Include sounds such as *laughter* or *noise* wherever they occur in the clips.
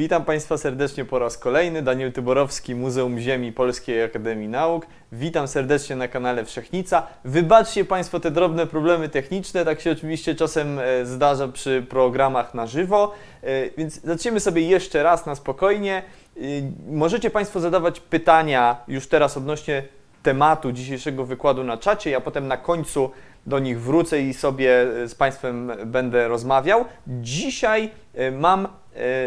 Witam Państwa serdecznie po raz kolejny. Daniel Tyborowski, Muzeum Ziemi Polskiej Akademii Nauk. Witam serdecznie na kanale Wszechnica. Wybaczcie Państwo te drobne problemy techniczne, tak się oczywiście czasem e, zdarza przy programach na żywo, E, więc zaczniemy sobie jeszcze raz na spokojnie. E, Możecie Państwo zadawać pytania już teraz odnośnie tematu dzisiejszego wykładu na czacie. Ja potem na końcu do nich wrócę i sobie z Państwem będę rozmawiał. Dzisiaj mam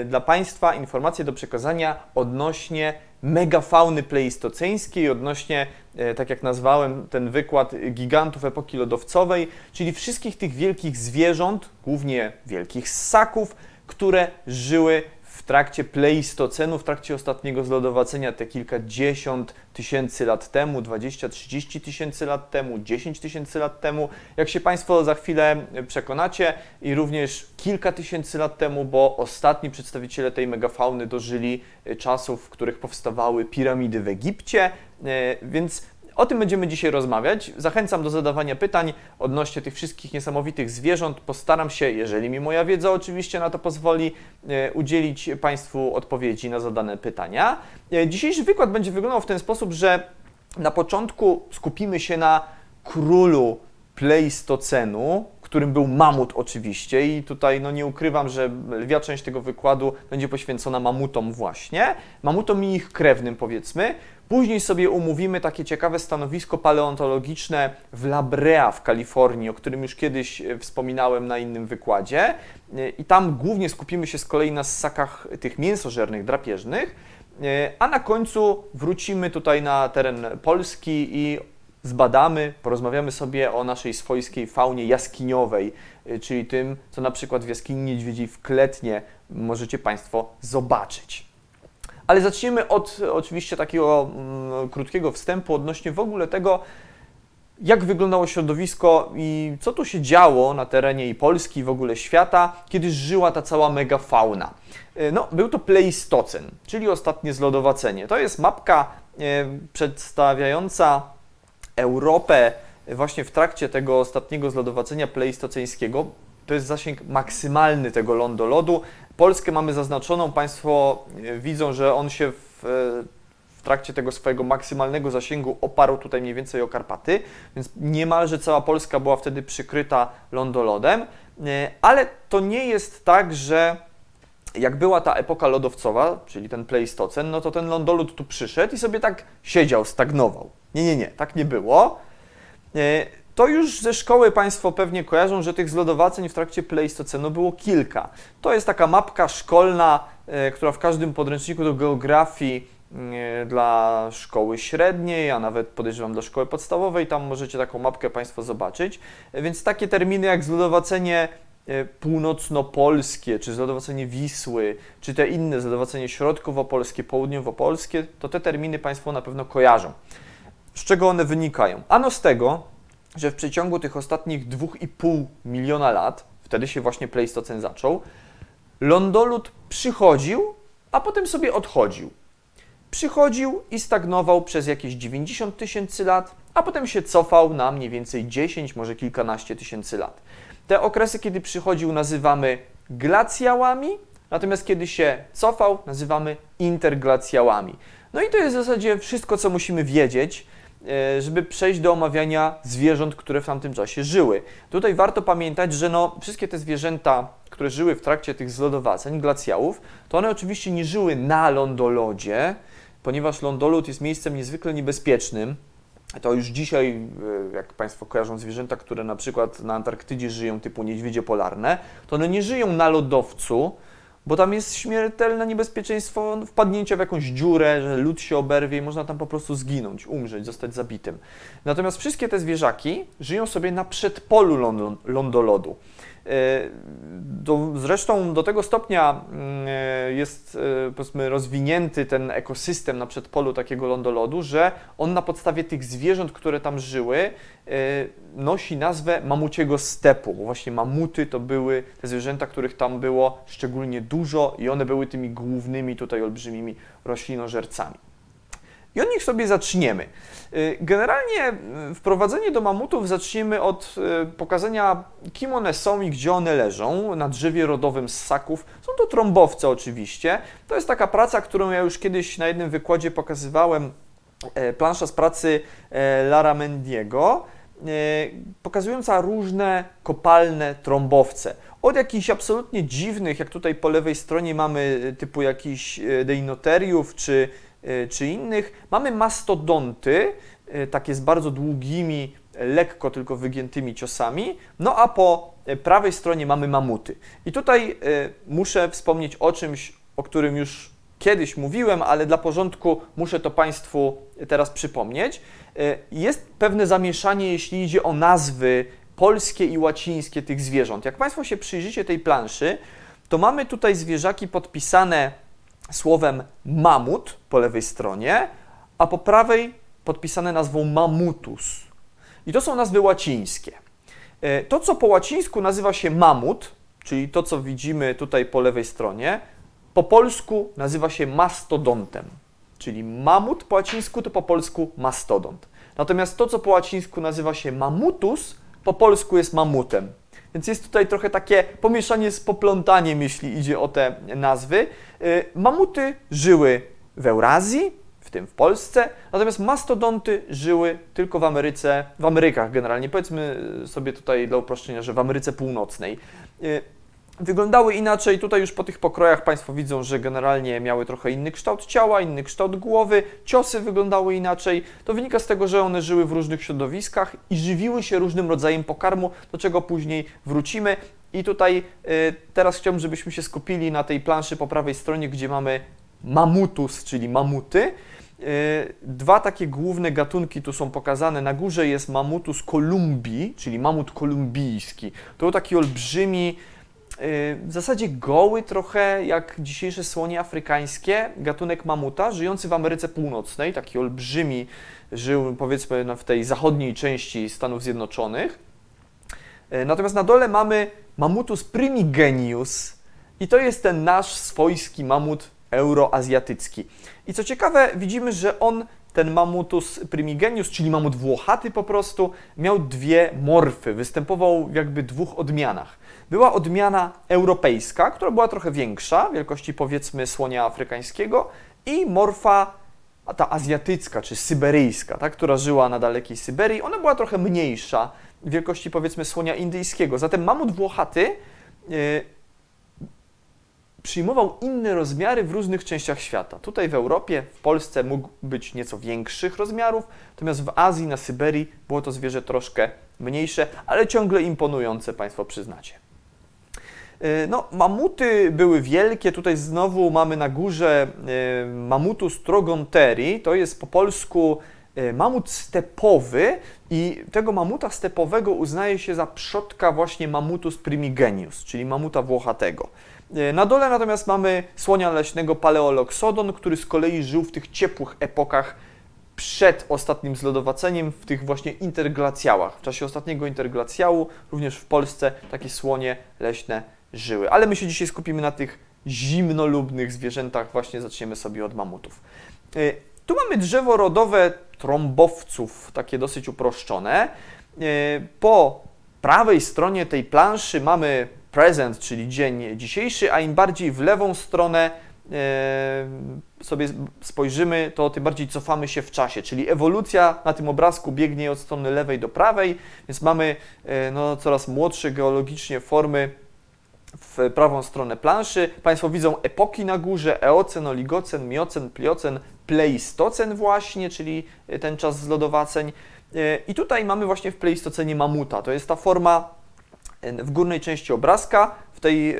dla Państwa informacje do przekazania odnośnie megafauny pleistoceńskiej, odnośnie, e, tak jak nazwałem ten wykład, gigantów epoki lodowcowej, czyli wszystkich tych wielkich zwierząt, głównie wielkich ssaków, które żyły w trakcie pleistocenu, w trakcie ostatniego zlodowacenia te kilkadziesiąt tysięcy lat temu, 20-30 tysięcy lat temu, 10 tysięcy lat temu, jak się Państwo za chwilę przekonacie, i również kilka tysięcy lat temu, bo ostatni przedstawiciele tej megafauny dożyli e, czasów, w których powstawały piramidy w Egipcie, e, więc o tym będziemy dzisiaj rozmawiać. Zachęcam do zadawania pytań odnośnie tych wszystkich niesamowitych zwierząt. Postaram się, jeżeli mi moja wiedza oczywiście na to pozwoli, e, udzielić Państwu odpowiedzi na zadane pytania. E, Dzisiejszy wykład będzie wyglądał w ten sposób, że na początku skupimy się na królu pleistocenu, którym był mamut oczywiście i tutaj no nie ukrywam, że lwia część tego wykładu będzie poświęcona mamutom właśnie, mamutom i ich krewnym powiedzmy. Później sobie umówimy takie ciekawe stanowisko paleontologiczne w La Brea w Kalifornii, o którym już kiedyś e, wspominałem na innym wykładzie. E, I tam głównie skupimy się z kolei na ssakach tych mięsożernych, drapieżnych. E, A na końcu wrócimy tutaj na teren Polski i zbadamy, porozmawiamy sobie o naszej swojskiej faunie jaskiniowej, czyli tym, co na przykład w jaskini niedźwiedziej w Kletnie możecie Państwo zobaczyć. Ale zacznijmy od oczywiście takiego mm, krótkiego wstępu odnośnie w ogóle tego, jak wyglądało środowisko i co tu się działo na terenie i Polski, i w ogóle świata, kiedy żyła ta cała megafauna. Y, No, był to Pleistocen, czyli ostatnie zlodowacenie. To jest mapka y, przedstawiająca Europę właśnie w trakcie tego ostatniego zlodowacenia pleistoceńskiego. To jest zasięg maksymalny tego lądolodu. Polskę mamy zaznaczoną, Państwo e, widzą, że on się w, e, w trakcie tego swojego maksymalnego zasięgu oparł tutaj mniej więcej o Karpaty, więc niemalże cała Polska była wtedy przykryta lądolodem, E, ale to nie jest tak, że jak była ta epoka lodowcowa, czyli ten pleistocen, no to ten lądolód tu przyszedł i sobie tak siedział, stagnował. Nie, nie, nie, tak nie było. To już ze szkoły Państwo pewnie kojarzą, że tych zlodowaceń w trakcie pleistocenu było kilka. To jest taka mapka szkolna, e, która w każdym podręczniku do geografii e, dla szkoły średniej, a nawet podejrzewam dla szkoły podstawowej, tam możecie taką mapkę Państwo zobaczyć. E, Więc takie terminy jak zlodowacenie północnopolskie, czy zlodowacenie Wisły, czy te inne zlodowacenie środkowo-polskie, południowo-polskie, to te terminy Państwo na pewno kojarzą. Z czego one wynikają? Ano z tego, że w przeciągu tych ostatnich 2,5 miliona lat, wtedy się właśnie Pleistocen zaczął, lądolud przychodził, a potem sobie odchodził. Przychodził i stagnował przez jakieś 90 tysięcy lat, a potem się cofał na mniej więcej 10, może kilkanaście tysięcy lat. Te okresy, kiedy przychodził, nazywamy glacjałami, natomiast kiedy się cofał, nazywamy interglacjałami. No i to jest w zasadzie wszystko, co musimy wiedzieć, żeby przejść do omawiania zwierząt, które w tamtym czasie żyły. Tutaj warto pamiętać, że no, wszystkie te zwierzęta, które żyły w trakcie tych zlodowaceń, glacjałów, to one oczywiście nie żyły na lądolodzie, ponieważ lądolód jest miejscem niezwykle niebezpiecznym. To już dzisiaj, e, jak Państwo kojarzą zwierzęta, które na przykład na Antarktydzie żyją, typu niedźwiedzie polarne, to one nie żyją na lodowcu, bo tam jest śmiertelne niebezpieczeństwo wpadnięcia w jakąś dziurę, że lód się oberwie i można tam po prostu zginąć, umrzeć, zostać zabitym. Natomiast wszystkie te zwierzaki żyją sobie na przedpolu lądo- lądolodu. E, Do, zresztą do tego stopnia e, jest e, powiedzmy rozwinięty ten ekosystem na przedpolu takiego lądolodu, że on na podstawie tych zwierząt, które tam żyły, nosi nazwę mamuciego stepu, bo właśnie mamuty to były te zwierzęta, których tam było szczególnie dużo i one były tymi głównymi tutaj olbrzymimi roślinożercami. I od nich sobie zaczniemy. Y, Generalnie y, wprowadzenie do mamutów zaczniemy od y, pokazania, kim one są i gdzie one leżą na drzewie rodowym ssaków. Są to trąbowce oczywiście. To jest taka praca, którą ja już kiedyś na jednym wykładzie pokazywałem. e, Plansza z pracy e, Lara Mendiego, e, pokazująca różne kopalne trąbowce. Od jakichś absolutnie dziwnych, jak tutaj po lewej stronie mamy typu jakichś deinoteriów czy, czy innych, mamy mastodonty, e, takie z bardzo długimi, e, lekko tylko wygiętymi ciosami, no a po e, prawej stronie mamy mamuty. I tutaj e, muszę wspomnieć o czymś, o którym już kiedyś mówiłem, ale dla porządku muszę to Państwu teraz przypomnieć. E, Jest pewne zamieszanie, jeśli idzie o nazwy polskie i łacińskie tych zwierząt. Jak Państwo się przyjrzycie tej planszy, to mamy tutaj zwierzaki podpisane słowem mamut po lewej stronie, a po prawej podpisane nazwą mamutus. I to są nazwy łacińskie. E, To, co po łacińsku nazywa się mamut, czyli to, co widzimy tutaj po lewej stronie, po polsku nazywa się mastodontem. Czyli mamut po łacińsku to po polsku mastodont. Natomiast to, co po łacińsku nazywa się mamutus, po polsku jest mamutem. Więc jest tutaj trochę takie pomieszanie z poplątaniem, jeśli idzie o te nazwy. Y, Mamuty żyły w Eurazji, w tym w Polsce, natomiast mastodonty żyły tylko w Ameryce, w Amerykach generalnie. Powiedzmy sobie tutaj dla uproszczenia, że w Ameryce Północnej. Wyglądały inaczej, tutaj już po tych pokrojach Państwo widzą, że generalnie miały trochę inny kształt ciała, inny kształt głowy, ciosy wyglądały inaczej. To wynika z tego, że one żyły w różnych środowiskach i żywiły się różnym rodzajem pokarmu, do czego później wrócimy. I tutaj y, teraz chciałbym, żebyśmy się skupili na tej planszy po prawej stronie, gdzie mamy mamutus, czyli mamuty. Y, Dwa takie główne gatunki tu są pokazane. Na górze jest mamutus kolumbii, czyli mamut kolumbijski. To taki olbrzymi, w zasadzie goły trochę jak dzisiejsze słonie afrykańskie, gatunek mamuta, żyjący w Ameryce Północnej, taki olbrzymi, żył powiedzmy na- w tej zachodniej części Stanów Zjednoczonych. Y, Natomiast na dole mamy mamutus primigenius i to jest ten nasz swojski mamut euroazjatycki. I co ciekawe, widzimy, że on, ten mamutus primigenius, czyli mamut włochaty po prostu, miał dwie morfy, występował w jakby dwóch odmianach. Była odmiana europejska, która była trochę większa, wielkości powiedzmy słonia afrykańskiego i morfa ta azjatycka czy syberyjska, ta, która żyła na dalekiej Syberii, ona była trochę mniejsza, wielkości powiedzmy słonia indyjskiego. Zatem mamut włochaty y, przyjmował inne rozmiary w różnych częściach świata. Tutaj w Europie, w Polsce mógł być nieco większych rozmiarów, natomiast w Azji, na Syberii było to zwierzę troszkę mniejsze, ale ciągle imponujące, Państwo przyznacie. Y, No, mamuty były wielkie. Tutaj znowu mamy na górze y, mamutus trogonteri. To jest po polsku y, mamut stepowy i tego mamuta stepowego uznaje się za przodka właśnie mamutus primigenius, czyli mamuta włochatego. Na dole natomiast mamy słonia leśnego paleoloxodon, który z kolei żył w tych ciepłych epokach przed ostatnim zlodowaceniem w tych właśnie interglacjałach. W czasie ostatniego interglacjału również w Polsce takie słonie leśne żyły. Ale my się dzisiaj skupimy na tych zimnolubnych zwierzętach, właśnie zaczniemy sobie od mamutów. Y, Tu mamy drzewo rodowe trąbowców, takie dosyć uproszczone. Y, Po prawej stronie tej planszy mamy present, czyli dzień dzisiejszy, a im bardziej w lewą stronę e, sobie spojrzymy, to tym bardziej cofamy się w czasie, czyli ewolucja na tym obrazku biegnie od strony lewej do prawej, więc mamy no, coraz młodsze geologicznie formy w prawą stronę planszy. Państwo widzą epoki na górze, eocen, oligocen, miocen, pliocen, pleistocen właśnie, czyli ten czas zlodowaceń. E, I tutaj mamy właśnie w pleistocenie mamuta. To jest ta forma w górnej części obrazka, w tej e,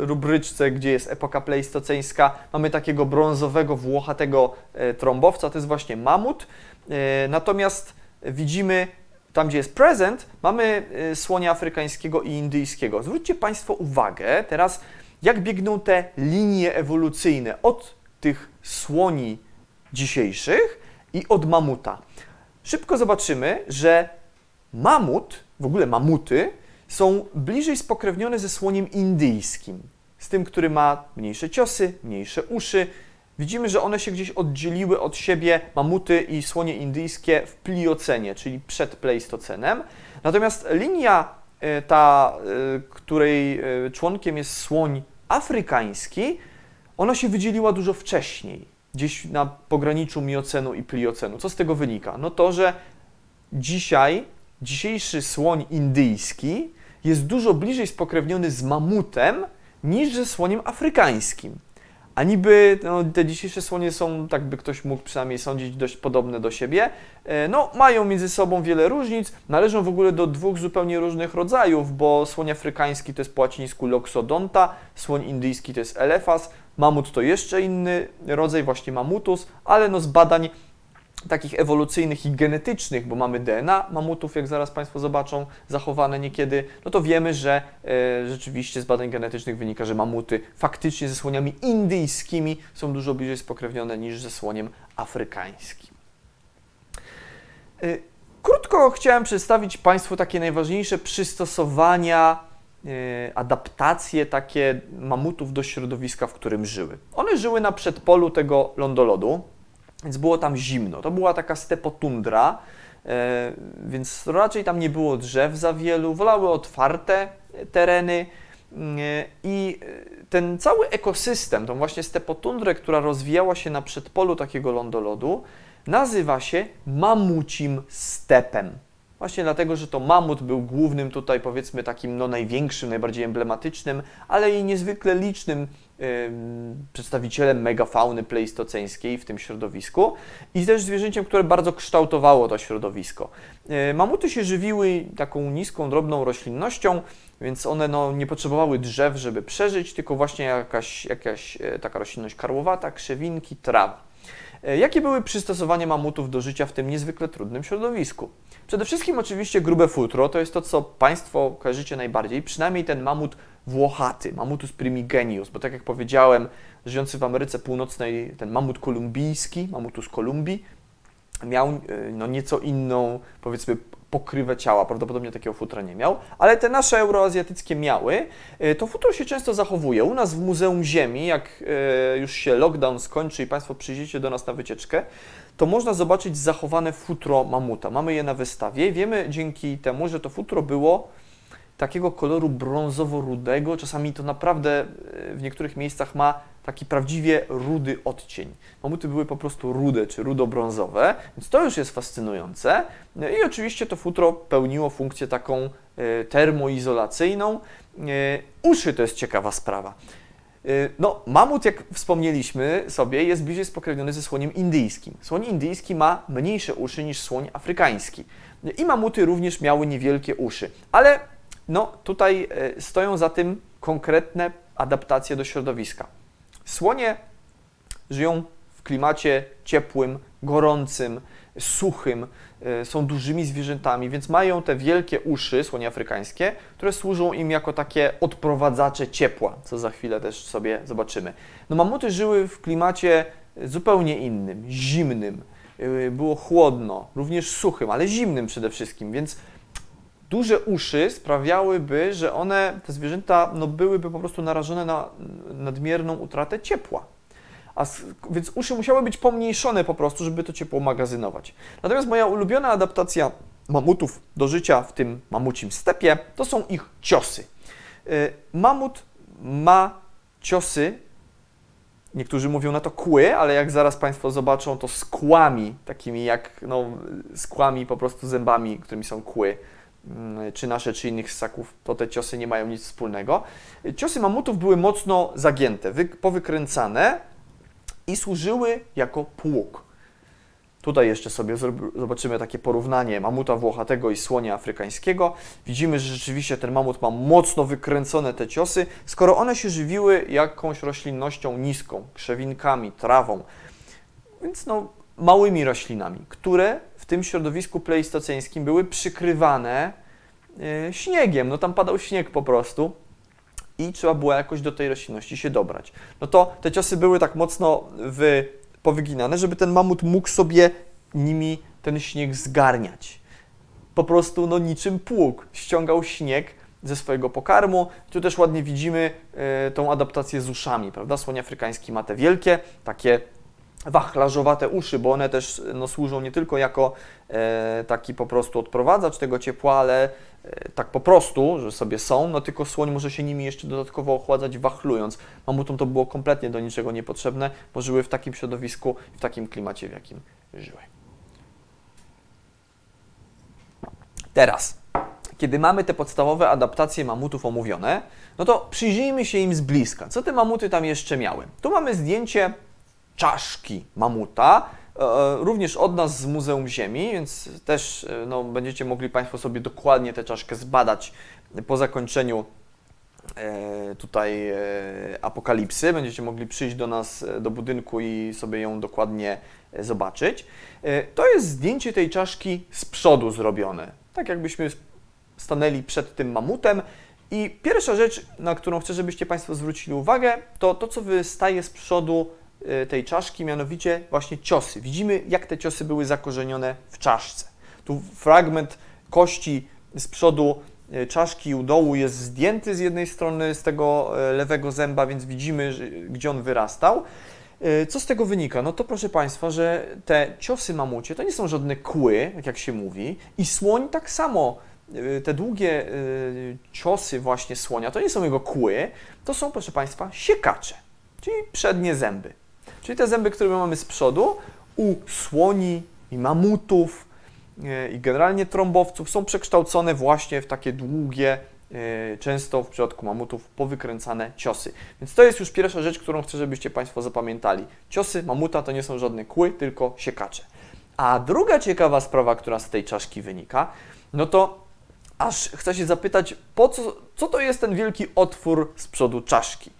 rubryczce, gdzie jest epoka pleistoceńska, mamy takiego brązowego, włochatego e, trąbowca, to jest właśnie mamut. E, natomiast widzimy, tam gdzie jest present, mamy e, słonia afrykańskiego i indyjskiego. Zwróćcie Państwo uwagę teraz, jak biegną te linie ewolucyjne od tych słoni dzisiejszych i od mamuta. Szybko zobaczymy, że mamut, w ogóle mamuty, są bliżej spokrewnione ze słoniem indyjskim. Z tym, który ma mniejsze ciosy, mniejsze uszy, widzimy, że one się gdzieś oddzieliły od siebie, mamuty i słonie indyjskie w pliocenie, czyli przed pleistocenem. Natomiast linia e, ta, e, której e, członkiem jest słoń afrykański, ona się wydzieliła dużo wcześniej, gdzieś na pograniczu miocenu i pliocenu. Co z tego wynika? No to, że dzisiaj, dzisiejszy słoń indyjski jest dużo bliżej spokrewniony z mamutem niż ze słoniem afrykańskim. A niby no, te dzisiejsze słonie są, tak by ktoś mógł przynajmniej sądzić, dość podobne do siebie. E, No, mają między sobą wiele różnic, należą w ogóle do dwóch zupełnie różnych rodzajów, bo słoń afrykański to jest po łacińsku loxodonta, słoń indyjski to jest elephas, mamut to jeszcze inny rodzaj, właśnie mamutus, ale no z badań takich ewolucyjnych i genetycznych, bo mamy DNA mamutów, jak zaraz Państwo zobaczą, zachowane niekiedy, no to wiemy, że e, rzeczywiście z badań genetycznych wynika, że mamuty faktycznie ze słoniami indyjskimi są dużo bliżej spokrewnione niż ze słoniem afrykańskim. E, krótko chciałem przedstawić Państwu takie najważniejsze przystosowania, e, adaptacje takie mamutów do środowiska, w którym żyły. One żyły na przedpolu tego lądolodu, więc było tam zimno. To była taka stepotundra, e, więc raczej tam nie było drzew za wielu, wolały otwarte tereny e, i ten cały ekosystem, tą właśnie stepotundrę, która rozwijała się na przedpolu takiego lądolodu, nazywa się mamucim stepem. Właśnie dlatego, że to mamut był głównym tutaj, powiedzmy, takim no, największym, najbardziej emblematycznym, ale i niezwykle licznym przedstawicielem megafauny pleistoceńskiej w tym środowisku i też zwierzęciem, które bardzo kształtowało to środowisko. E, mamuty się żywiły taką niską, drobną roślinnością, więc one no, nie potrzebowały drzew, żeby przeżyć, tylko właśnie jakaś, jakaś e, taka roślinność karłowata, krzewinki, trawa. E, jakie były przystosowania mamutów do życia w tym niezwykle trudnym środowisku? Przede wszystkim oczywiście grube futro, to jest to, co Państwo kojarzycie najbardziej, przynajmniej ten mamut włochaty, mamutus primigenius, bo tak jak powiedziałem, żyjący w Ameryce Północnej, ten mamut kolumbijski, mamutus kolumbii, miał e, no, nieco inną, powiedzmy, pokrywę ciała, prawdopodobnie takiego futra nie miał, ale te nasze euroazjatyckie miały. E, to futro się często zachowuje. U nas w Muzeum Ziemi, jak e, już się lockdown skończy i Państwo przyjdziecie do nas na wycieczkę, to można zobaczyć zachowane futro mamuta. Mamy je na wystawie. Wiemy dzięki temu, że to futro było takiego koloru brązowo-rudego. Czasami to naprawdę e, w niektórych miejscach ma taki prawdziwie rudy odcień. Mamuty były po prostu rude czy rudo-brązowe, więc to już jest fascynujące. No I oczywiście to futro pełniło funkcję taką e, termoizolacyjną. E, uszy to jest ciekawa sprawa. No, mamut, jak wspomnieliśmy sobie, jest bliżej spokrewniony ze słoniem indyjskim. Słoń indyjski ma mniejsze uszy niż słoń afrykański. I mamuty również miały niewielkie uszy, ale no, tutaj e, stoją za tym konkretne adaptacje do środowiska. Słonie żyją w klimacie ciepłym, gorącym, suchym, e, są dużymi zwierzętami, więc mają te wielkie uszy, słonie afrykańskie, które służą im jako takie odprowadzacze ciepła, co za chwilę też sobie zobaczymy. No mamuty żyły w klimacie zupełnie innym, zimnym, e, było chłodno, również suchym, ale zimnym przede wszystkim, więc duże uszy sprawiałyby, że one, te zwierzęta, no, byłyby po prostu narażone na nadmierną utratę ciepła. A, więc uszy musiały być pomniejszone po prostu, żeby to ciepło magazynować. Natomiast moja ulubiona adaptacja mamutów do życia w tym mamucim stepie to są ich ciosy. Y, mamut ma ciosy, niektórzy mówią na to kły, ale jak zaraz Państwo zobaczą, to z kłami, takimi jak no, z kłami po prostu zębami, którymi są kły Mm, czy nasze, czy innych ssaków, to te ciosy nie mają nic wspólnego. Ciosy mamutów były mocno zagięte, wy, powykręcane i służyły jako pług. Tutaj jeszcze sobie zobaczymy takie porównanie mamuta włochatego i słonia afrykańskiego. Widzimy, że rzeczywiście ten mamut ma mocno wykręcone te ciosy, skoro one się żywiły jakąś roślinnością niską, krzewinkami, trawą, więc no, małymi roślinami, które w tym środowisku pleistoceńskim były przykrywane e, śniegiem. No tam padał śnieg po prostu i trzeba było jakoś do tej roślinności się dobrać. No to te ciosy były tak mocno wy, powyginane, żeby ten mamut mógł sobie nimi ten śnieg zgarniać. Po prostu no niczym pług ściągał śnieg ze swojego pokarmu. Tu też ładnie widzimy e, tą adaptację z uszami, prawda? Słoń afrykański ma te wielkie, takie wachlarzowate uszy, bo one też no, służą nie tylko jako e, taki po prostu odprowadzacz tego ciepła, ale e, tak po prostu, że sobie są, no tylko słoń może się nimi jeszcze dodatkowo ochładzać wachlując. Mamutom to było kompletnie do niczego niepotrzebne, bo żyły w takim środowisku, w takim klimacie, w jakim żyły. Teraz, kiedy mamy te podstawowe adaptacje mamutów omówione, no to przyjrzyjmy się im z bliska. Co te mamuty tam jeszcze miały? Tu mamy zdjęcie czaszki mamuta, e, również od nas z Muzeum Ziemi, więc też e, no, będziecie mogli Państwo sobie dokładnie tę czaszkę zbadać po zakończeniu e, tutaj apokalipsy. Będziecie mogli przyjść do nas do budynku i sobie ją dokładnie zobaczyć. To jest zdjęcie tej czaszki z przodu zrobione. Tak jakbyśmy stanęli przed tym mamutem. I pierwsza rzecz, na którą chcę, żebyście Państwo zwrócili uwagę, to to, co wystaje z przodu tej czaszki, mianowicie właśnie ciosy. Widzimy, jak te ciosy były zakorzenione w czaszce. Tu fragment kości z przodu y, czaszki u dołu jest zdjęty z jednej strony z tego y, lewego zęba, więc widzimy, gdzie on wyrastał. Co z tego wynika? No to proszę Państwa, że te ciosy mamucie to nie są żadne kły, jak się mówi, i słoń tak samo. Te długie ciosy właśnie słonia to nie są jego kły, to są, proszę Państwa, siekacze, czyli przednie zęby. Czyli te zęby, które mamy z przodu, u słoni i mamutów e, i generalnie trąbowców są przekształcone właśnie w takie długie, e, często w przypadku mamutów powykręcane ciosy. Więc to jest już pierwsza rzecz, którą chcę, żebyście Państwo zapamiętali. Ciosy mamuta to nie są żadne kły, tylko siekacze. A druga ciekawa sprawa, która z tej czaszki wynika, no to aż chcę się zapytać, po co, co to jest ten wielki otwór z przodu czaszki?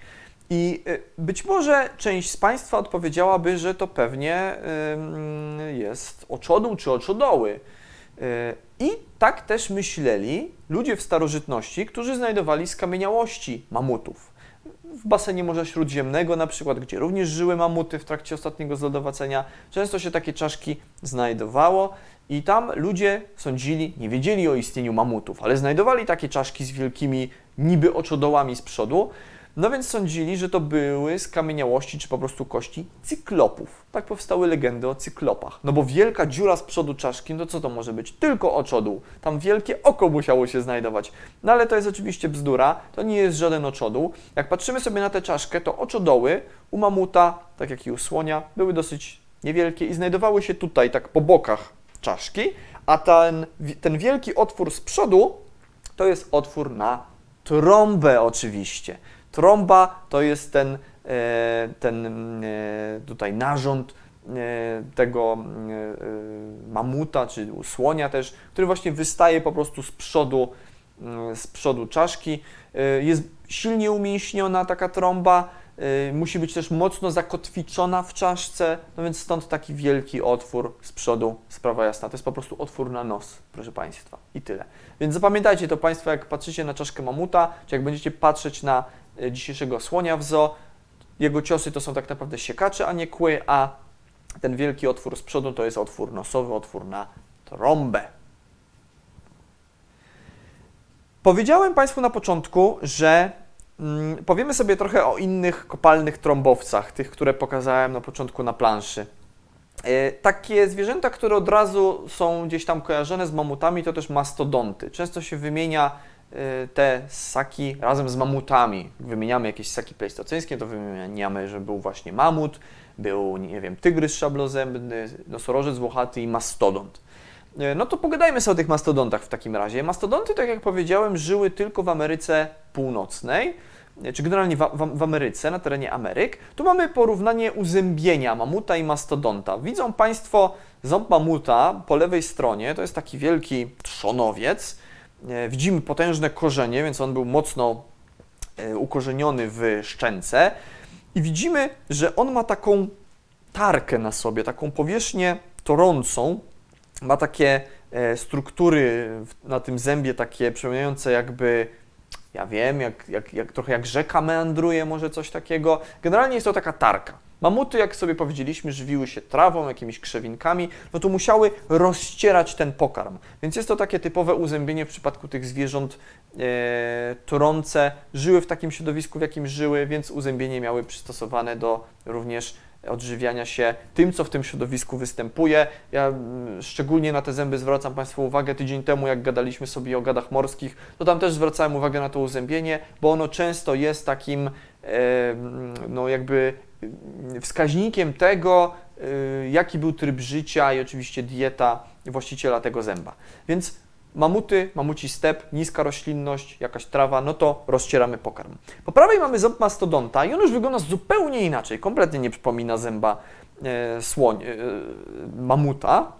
I y, być może część z Państwa odpowiedziałaby, że to pewnie jest oczodół czy oczodoły. Y, I tak też myśleli ludzie w starożytności, którzy znajdowali skamieniałości mamutów. W basenie Morza Śródziemnego na przykład, gdzie również żyły mamuty w trakcie ostatniego zlodowacenia, często się takie czaszki znajdowało i tam ludzie sądzili, nie wiedzieli o istnieniu mamutów, ale znajdowali takie czaszki z wielkimi niby oczodołami z przodu, no więc sądzili, że to były skamieniałości czy po prostu kości cyklopów. Tak powstały legendy o cyklopach. No bo wielka dziura z przodu czaszki, no co to może być? Tylko oczodół. Tam wielkie oko musiało się znajdować. No ale to jest oczywiście bzdura, to nie jest żaden oczodół. Jak patrzymy sobie na tę czaszkę, to oczodoły u mamuta, tak jak i u słonia, były dosyć niewielkie i znajdowały się tutaj, tak po bokach czaszki, a ten, ten wielki otwór z przodu to jest otwór na trąbę oczywiście. Trąba to jest ten, e, ten e, tutaj narząd e, tego mamuta, czy słonia też, który właśnie wystaje po prostu z przodu, z przodu czaszki. Jest silnie umięśniona taka trąba, musi być też mocno zakotwiczona w czaszce, no więc stąd taki wielki otwór z przodu, sprawa jasna. To jest po prostu otwór na nos, proszę Państwa. I tyle. Więc zapamiętajcie to Państwo, jak patrzycie na czaszkę mamuta, czy jak będziecie patrzeć na dzisiejszego słonia w zoo. Jego ciosy to są tak naprawdę siekacze, a nie kły, a ten wielki otwór z przodu to jest otwór nosowy, otwór na trąbę. Powiedziałem Państwu na początku, że mm, powiemy sobie trochę o innych kopalnych trąbowcach, tych, które pokazałem na początku na planszy. E, takie zwierzęta, które od razu są gdzieś tam kojarzone z mamutami, to też mastodonty. Często się wymienia Y, te ssaki razem z mamutami. Wymieniamy jakieś ssaki pleistoceńskie, to wymieniamy, że był właśnie mamut, był, nie wiem, tygrys szablozębny, nosorożec włochaty i mastodont. Y, no to pogadajmy sobie o tych mastodontach w takim razie. Mastodonty, tak jak powiedziałem, żyły tylko w Ameryce Północnej, y, czy generalnie w, w, w, Ameryce, na terenie Ameryk. Tu mamy porównanie uzębienia mamuta i mastodonta. Widzą Państwo ząb mamuta po lewej stronie, to jest taki wielki trzonowiec, widzimy potężne korzenie, więc on był mocno e, ukorzeniony w szczęce. I widzimy, że on ma taką tarkę na sobie, taką powierzchnię torącą, ma takie e, struktury na tym zębie, takie przypominające jakby ja wiem, jak, jak, jak, trochę jak rzeka meandruje, może coś takiego. Generalnie jest to taka tarka. Mamuty, jak sobie powiedzieliśmy, żywiły się trawą, jakimiś krzewinkami, no to musiały rozcierać ten pokarm. Więc jest to takie typowe uzębienie w przypadku tych zwierząt e, trące. Żyły w takim środowisku, w jakim żyły, więc uzębienie miały przystosowane do również odżywiania się tym, co w tym środowisku występuje. Ja mm, szczególnie na te zęby zwracam Państwu uwagę. Tydzień temu, jak gadaliśmy sobie o gadach morskich, to tam też zwracałem uwagę na to uzębienie, bo ono często jest takim, no jakby mm, wskaźnikiem tego, e, jaki był tryb życia i oczywiście dieta właściciela tego zęba. Więc mamuty, mamuci step, niska roślinność, jakaś trawa, no to rozcieramy pokarm. Po prawej mamy ząb mastodonta i on już wygląda zupełnie inaczej, kompletnie nie przypomina zęba e, słoń, e, mamuta.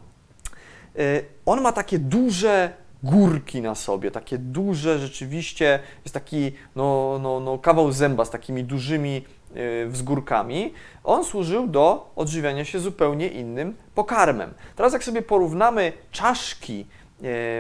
E, on ma takie duże górki na sobie, takie duże rzeczywiście, jest taki no, no, no, kawał zęba z takimi dużymi e, wzgórkami. On służył do odżywiania się zupełnie innym pokarmem. Teraz jak sobie porównamy czaszki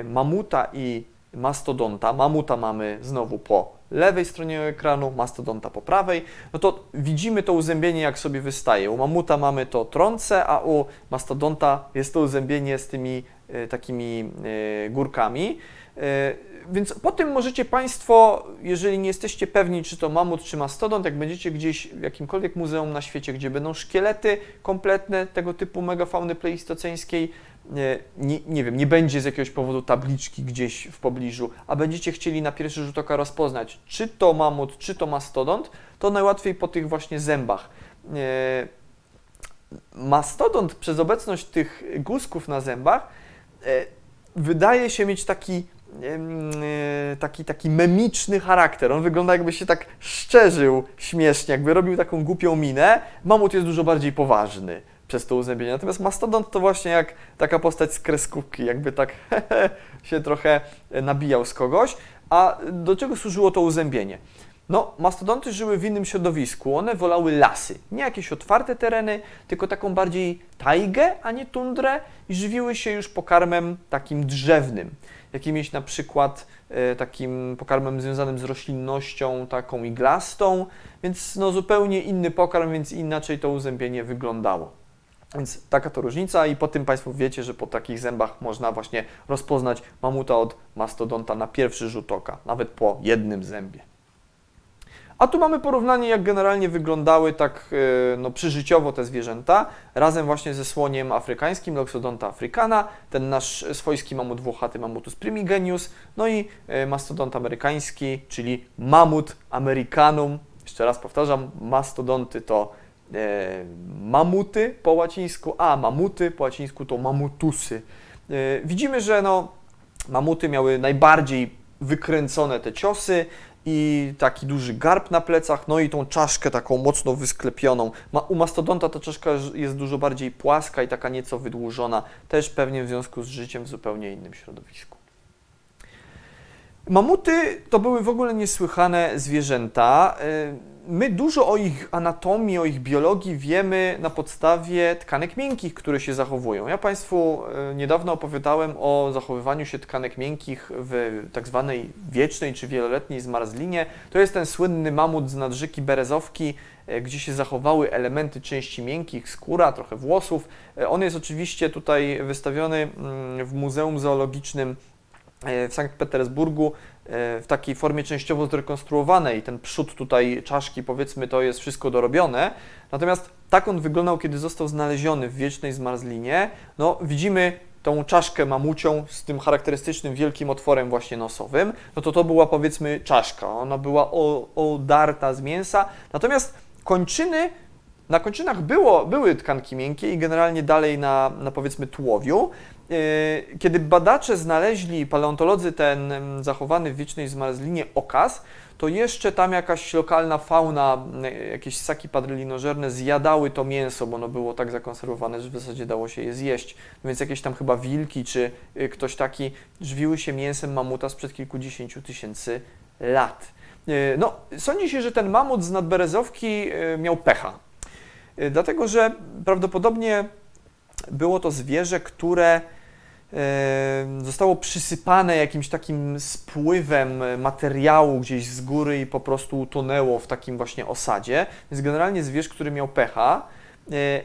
mamuta i mastodonta. Mamuta mamy znowu po lewej stronie ekranu, mastodonta po prawej, no to widzimy to uzębienie, jak sobie wystaje. U mamuta mamy to trące, a u mastodonta jest to uzębienie z tymi e, takimi e, górkami. E, więc po tym możecie Państwo, jeżeli nie jesteście pewni, czy to mamut, czy mastodont, jak będziecie gdzieś w jakimkolwiek muzeum na świecie, gdzie będą szkielety kompletne tego typu megafauny pleistoceńskiej, nie, nie wiem, nie będzie z jakiegoś powodu tabliczki gdzieś w pobliżu, a będziecie chcieli na pierwszy rzut oka rozpoznać, czy to mamut, czy to mastodont, to najłatwiej po tych właśnie zębach. E, mastodont przez obecność tych guzków na zębach e, wydaje się mieć taki e, taki, taki memiczny charakter. On wygląda jakby się tak szczerzył śmiesznie, jakby robił taką głupią minę. Mamut jest dużo bardziej poważny przez to uzębienie. Natomiast mastodont to właśnie jak taka postać z kreskówki, jakby tak *laughs* się trochę nabijał z kogoś. A do czego służyło to uzębienie? No, mastodonty żyły w innym środowisku. One wolały lasy. Nie jakieś otwarte tereny, tylko taką bardziej tajgę, a nie tundrę i żywiły się już pokarmem takim drzewnym. Jakimś na przykład e, takim pokarmem związanym z roślinnością, taką iglastą, więc no zupełnie inny pokarm, więc inaczej to uzębienie wyglądało. Więc taka to różnica i po tym Państwo wiecie, że po takich zębach można właśnie rozpoznać mamuta od mastodonta na pierwszy rzut oka, nawet po jednym zębie. A tu mamy porównanie, jak generalnie wyglądały tak e, no, przyżyciowo te zwierzęta, razem właśnie ze słoniem afrykańskim, Loxodonta africana, ten nasz swojski mamut włochaty, Mammutus primigenius, no i e, mastodont amerykański, czyli mamut americanum. Jeszcze raz powtarzam, mastodonty to e, mamuty po łacińsku, a mamuty po łacińsku to mamutusy. E, widzimy, że no, mamuty miały najbardziej wykręcone te ciosy i taki duży garb na plecach, no i tą czaszkę taką mocno wysklepioną. U mastodonta ta czaszka jest dużo bardziej płaska i taka nieco wydłużona, też pewnie w związku z życiem w zupełnie innym środowisku. Mamuty to były w ogóle niesłychane zwierzęta. E, my dużo o ich anatomii, o ich biologii wiemy na podstawie tkanek miękkich, które się zachowują. Ja Państwu e, niedawno opowiadałem o zachowywaniu się tkanek miękkich w tak zwanej wiecznej czy wieloletniej zmarzlinie. To jest ten słynny mamut z nadrzyki berezowki, e, gdzie się zachowały elementy części miękkich, skóra, trochę włosów. E, on jest oczywiście tutaj wystawiony mm, w Muzeum Zoologicznym w Sankt Petersburgu w takiej formie częściowo zrekonstruowanej. Ten przód tutaj czaszki, powiedzmy, to jest wszystko dorobione. Natomiast tak on wyglądał, kiedy został znaleziony w wiecznej zmarzlinie. No, widzimy tą czaszkę mamucią z tym charakterystycznym wielkim otworem właśnie nosowym, no to to była powiedzmy czaszka. Ona była odarta z mięsa. Natomiast kończyny na kończynach było, były tkanki miękkie i generalnie dalej na, na powiedzmy tułowiu. E, kiedy badacze znaleźli, paleontolodzy, ten zachowany w wiecznej zmarzlinie okaz, to jeszcze tam jakaś lokalna fauna, jakieś ssaki padrylinożerne zjadały to mięso, bo ono było tak zakonserwowane, że w zasadzie dało się je zjeść. Więc jakieś tam chyba wilki czy y, ktoś taki żywiły się mięsem mamuta sprzed kilkudziesięciu tysięcy lat. No, sądzi się, że ten mamut z nadberezowki miał pecha. Dlatego, że prawdopodobnie było to zwierzę, które zostało przysypane jakimś takim spływem materiału gdzieś z góry i po prostu utonęło w takim właśnie osadzie. Więc generalnie zwierz, który miał pecha. E,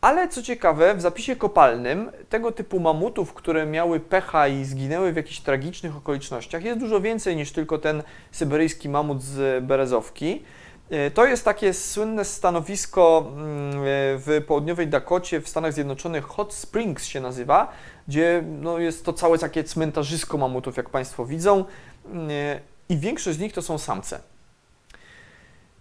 ale co ciekawe, w zapisie kopalnym tego typu mamutów, które miały pecha i zginęły w jakichś tragicznych okolicznościach, jest dużo więcej niż tylko ten syberyjski mamut z Berezowki. E, to jest takie słynne stanowisko mm, w południowej Dakocie w Stanach Zjednoczonych, Hot Springs się nazywa, gdzie no, jest to całe takie cmentarzysko mamutów, jak Państwo widzą, mm, e, i większość z nich to są samce.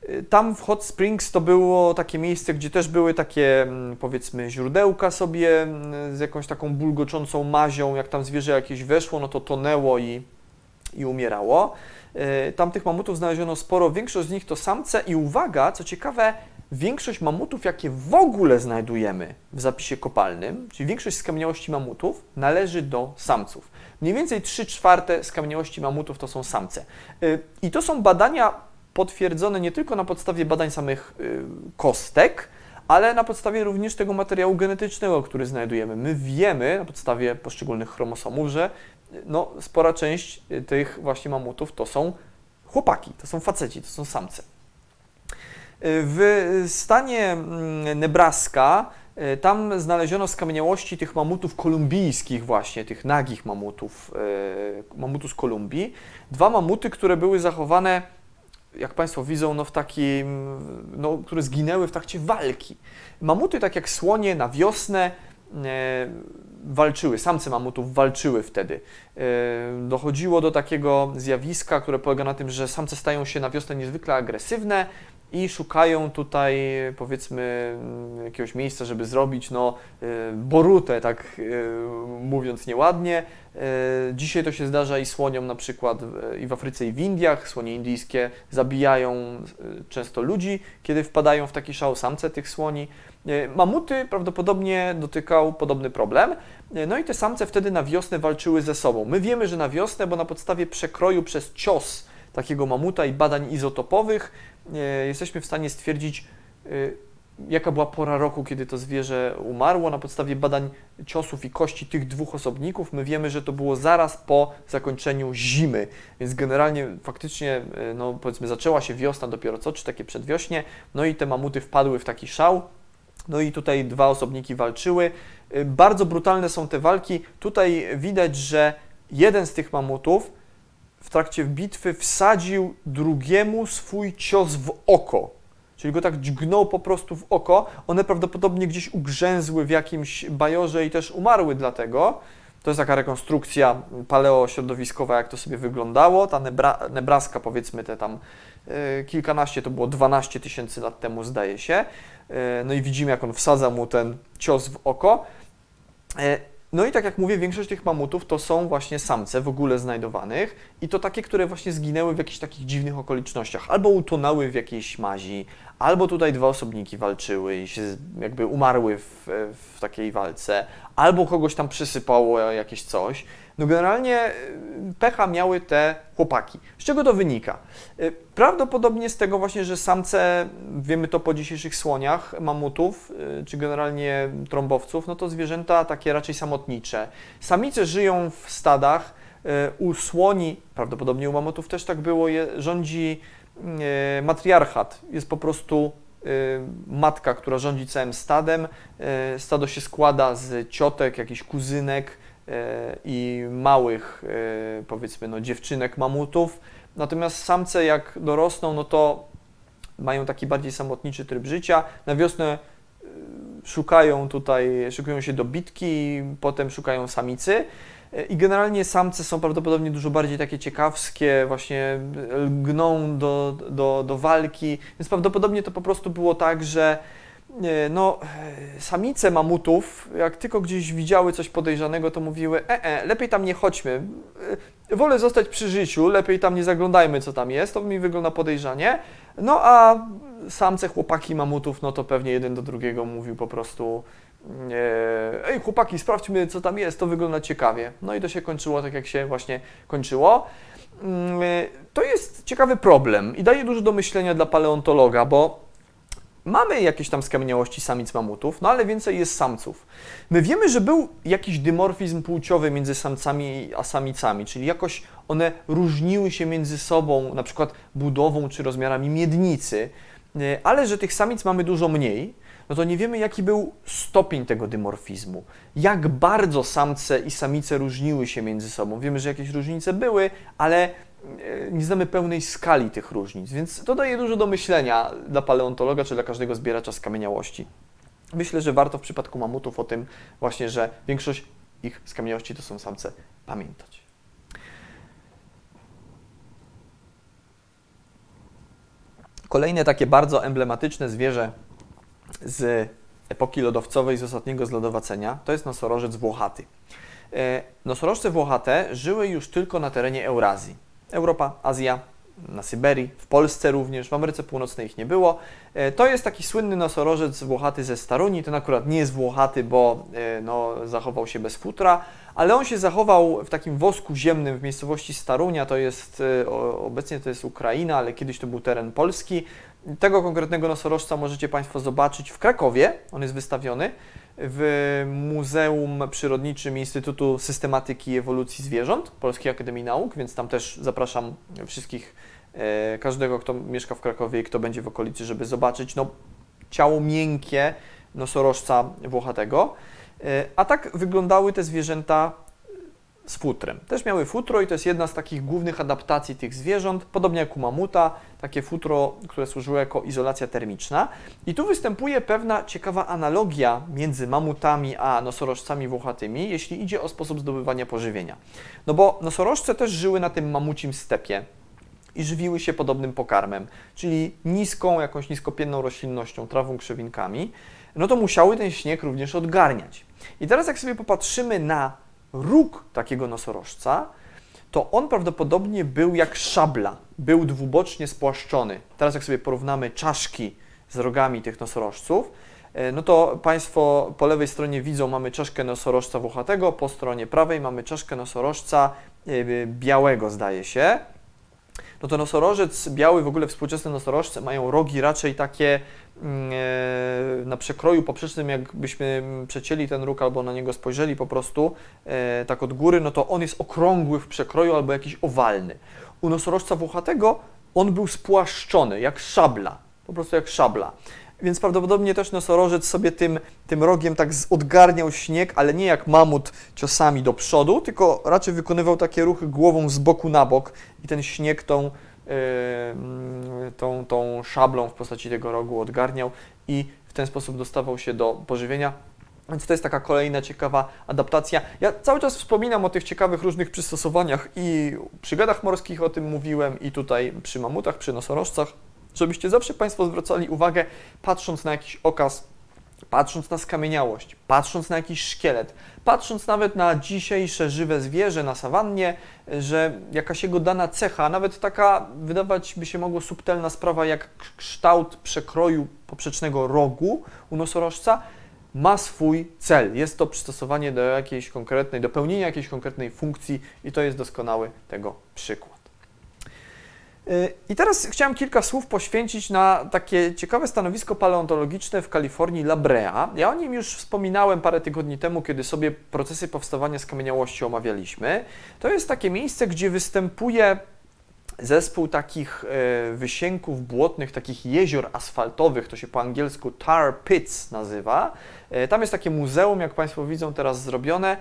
E, tam w Hot Springs to było takie miejsce, gdzie też były takie, mm, powiedzmy, źródełka sobie z jakąś taką bulgoczącą mazią. Jak tam zwierzę jakieś weszło, no to tonęło i, i umierało. E, tam tych mamutów znaleziono sporo, większość z nich to samce i uwaga, co ciekawe, większość mamutów, jakie w ogóle znajdujemy w zapisie kopalnym, czyli większość skamieniałości mamutów, należy do samców. Mniej więcej 3 czwarte skamieniałości mamutów to są samce. E, I to są badania potwierdzone nie tylko na podstawie badań samych e, kostek, ale na podstawie również tego materiału genetycznego, który znajdujemy. My wiemy na podstawie poszczególnych chromosomów, że no, spora część y, tych właśnie mamutów to są chłopaki, to są faceci, to są samce. W stanie mm, Nebraska y, tam znaleziono skamieniałości tych mamutów kolumbijskich właśnie, tych nagich mamutów, mamutów z Kolumbii. Dwa mamuty, które były zachowane, jak Państwo widzą, no w takim, no, które zginęły w trakcie walki. Mamuty, tak jak słonie na wiosnę, walczyły, samce mamutów walczyły wtedy. E, dochodziło do takiego zjawiska, które polega na tym, że samce stają się na wiosnę niezwykle agresywne i szukają tutaj powiedzmy jakiegoś miejsca, żeby zrobić no, e, borutę, tak e, mówiąc nieładnie. Dzisiaj to się zdarza i słoniom na przykład i w Afryce i w Indiach. Słonie indyjskie zabijają często ludzi, kiedy wpadają w taki szał samce tych słoni. Mamuty prawdopodobnie dotykał podobny problem. No i te samce wtedy na wiosnę walczyły ze sobą. My wiemy, że na wiosnę, bo na podstawie przekroju przez cios takiego mamuta i badań izotopowych jesteśmy w stanie stwierdzić, jaka była pora roku, kiedy to zwierzę umarło. Na podstawie badań ciosów i kości tych dwóch osobników my wiemy, że to było zaraz po zakończeniu zimy, więc generalnie faktycznie, no powiedzmy, zaczęła się wiosna dopiero co, czy takie przedwiośnie, no i te mamuty wpadły w taki szał, no i tutaj dwa osobniki walczyły. Y, bardzo brutalne są te walki. Tutaj widać, że jeden z tych mamutów w trakcie bitwy wsadził drugiemu swój cios w oko. Czyli go tak dźgnął po prostu w oko. One prawdopodobnie gdzieś ugrzęzły w jakimś bajorze i też umarły dlatego. To jest taka rekonstrukcja paleośrodowiskowa, jak to sobie wyglądało. Ta Nebra Nebraska, powiedzmy, te tam y, kilkanaście, to było 12 tysięcy lat temu, zdaje się. E, no i widzimy, jak on wsadza mu ten cios w oko. E, no i tak jak mówię, większość tych mamutów to są właśnie samce w ogóle znajdowanych i to takie, które właśnie zginęły w jakichś takich dziwnych okolicznościach. Albo utonęły w jakiejś mazi, albo tutaj dwa osobniki walczyły i się jakby umarły w, w takiej walce, albo kogoś tam przysypało jakieś coś. No generalnie y, pecha miały te chłopaki. Z czego to wynika? Y, prawdopodobnie z tego właśnie, że samce, wiemy to po dzisiejszych słoniach, mamutów, y, czy generalnie trąbowców, no to zwierzęta takie raczej samotnicze. Samice żyją w stadach, u słoni, prawdopodobnie u mamutów też tak było, rządzi matriarchat. Jest po prostu matka, która rządzi całym stadem. Stado się składa z ciotek, jakichś kuzynek, E, i małych, e, powiedzmy, no, dziewczynek mamutów. Natomiast samce, jak dorosną, no to mają taki bardziej samotniczy tryb życia. Na wiosnę e, szukają tutaj, szykują się do bitki, potem szukają samicy. I generalnie samce są prawdopodobnie dużo bardziej takie ciekawskie, właśnie lgną do, do, do walki, więc prawdopodobnie to po prostu było tak, że no, samice mamutów, jak tylko gdzieś widziały coś podejrzanego, to mówiły, e, e, lepiej tam nie chodźmy, e, wolę zostać przy życiu, lepiej tam nie zaglądajmy, co tam jest, to mi wygląda podejrzanie. No a samce chłopaki mamutów, no to pewnie jeden do drugiego mówił po prostu, e, ej chłopaki, sprawdźmy, co tam jest, to wygląda ciekawie. No i to się kończyło tak, jak się właśnie kończyło. Mm, to jest ciekawy problem i daje dużo do myślenia dla paleontologa, bo mamy jakieś tam skamieniałości samic mamutów, no ale więcej jest samców. My wiemy, że był jakiś dymorfizm płciowy między samcami a samicami, czyli jakoś one różniły się między sobą, na przykład budową czy rozmiarami miednicy, e, ale że tych samic mamy dużo mniej, no to nie wiemy, jaki był stopień tego dymorfizmu. Jak bardzo samce i samice różniły się między sobą. Wiemy, że jakieś różnice były, ale e, nie znamy pełnej skali tych różnic, więc to daje dużo do myślenia dla paleontologa czy dla każdego zbieracza skamieniałości. Myślę, że warto w przypadku mamutów o tym właśnie, że większość ich skamieniałości to są samce, pamiętać. Kolejne takie bardzo emblematyczne zwierzę z epoki lodowcowej, z ostatniego zlodowacenia, to jest nosorożec włochaty. E, nosorożce włochate żyły już tylko na terenie Eurazji. Europa, Azja, na Syberii, w Polsce również, w Ameryce Północnej ich nie było. E, to jest taki słynny nosorożec włochaty ze Staruni. Ten akurat nie jest włochaty, bo e, no, zachował się bez futra, ale on się zachował w takim wosku ziemnym w miejscowości Starunia. To jest obecnie to jest Ukraina, ale kiedyś to był teren Polski. Tego konkretnego nosorożca możecie Państwo zobaczyć w Krakowie. On jest wystawiony w Muzeum Przyrodniczym Instytutu Systematyki i Ewolucji Zwierząt Polskiej Akademii Nauk, więc tam też zapraszam wszystkich, e, każdego, kto mieszka w Krakowie i kto będzie w okolicy, żeby zobaczyć no, ciało miękkie nosorożca włochatego. E, a tak wyglądały te zwierzęta z futrem. Też miały futro i to jest jedna z takich głównych adaptacji tych zwierząt, podobnie jak u mamuta, takie futro, które służyło jako izolacja termiczna. I tu występuje pewna ciekawa analogia między mamutami a nosorożcami włochatymi, jeśli idzie o sposób zdobywania pożywienia. No bo nosorożce też żyły na tym mamucim stepie, i żywiły się podobnym pokarmem, czyli niską, jakąś niskopienną roślinnością, trawą, krzewinkami, no to musiały ten śnieg również odgarniać. I teraz jak sobie popatrzymy na róg takiego nosorożca, to on prawdopodobnie był jak szabla, był dwubocznie spłaszczony. Teraz jak sobie porównamy czaszki z rogami tych nosorożców, e, no to Państwo po lewej stronie widzą, mamy czaszkę nosorożca włochatego, po stronie prawej mamy czaszkę nosorożca e, białego, zdaje się no to nosorożec biały, w ogóle współczesne nosorożce mają rogi raczej takie na przekroju poprzecznym, jakbyśmy przecięli ten róg albo na niego spojrzeli po prostu e, tak od góry, no to on jest okrągły w przekroju albo jakiś owalny. U nosorożca włochatego on był spłaszczony, jak szabla, po prostu jak szabla. Więc prawdopodobnie też nosorożec sobie tym, tym rogiem tak odgarniał śnieg, ale nie jak mamut ciosami do przodu, tylko raczej wykonywał takie ruchy głową z boku na bok i ten śnieg tą, tą, tą szablą w postaci tego rogu odgarniał i w ten sposób dostawał się do pożywienia. Więc to jest taka kolejna ciekawa adaptacja. Ja cały czas wspominam o tych ciekawych różnych przystosowaniach i przy gadach morskich o tym mówiłem i tutaj przy mamutach, przy nosorożcach żebyście zawsze Państwo zwracali uwagę, patrząc na jakiś okaz, patrząc na skamieniałość, patrząc na jakiś szkielet, patrząc nawet na dzisiejsze żywe zwierzę na sawannie, że jakaś jego dana cecha, nawet taka wydawać by się mogło subtelna sprawa jak kształt przekroju poprzecznego rogu u nosorożca, ma swój cel. Jest to przystosowanie do jakiejś konkretnej, do pełnienia jakiejś konkretnej funkcji i to jest doskonały tego przykład. Y, I teraz chciałem kilka słów poświęcić na takie ciekawe stanowisko paleontologiczne w Kalifornii La Brea. Ja o nim już wspominałem parę tygodni temu, kiedy sobie procesy powstawania skamieniałości omawialiśmy. To jest takie miejsce, gdzie występuje zespół takich y, wysięków błotnych, takich jezior asfaltowych, to się po angielsku tar pits nazywa. Y, tam jest takie muzeum, jak Państwo widzą teraz zrobione.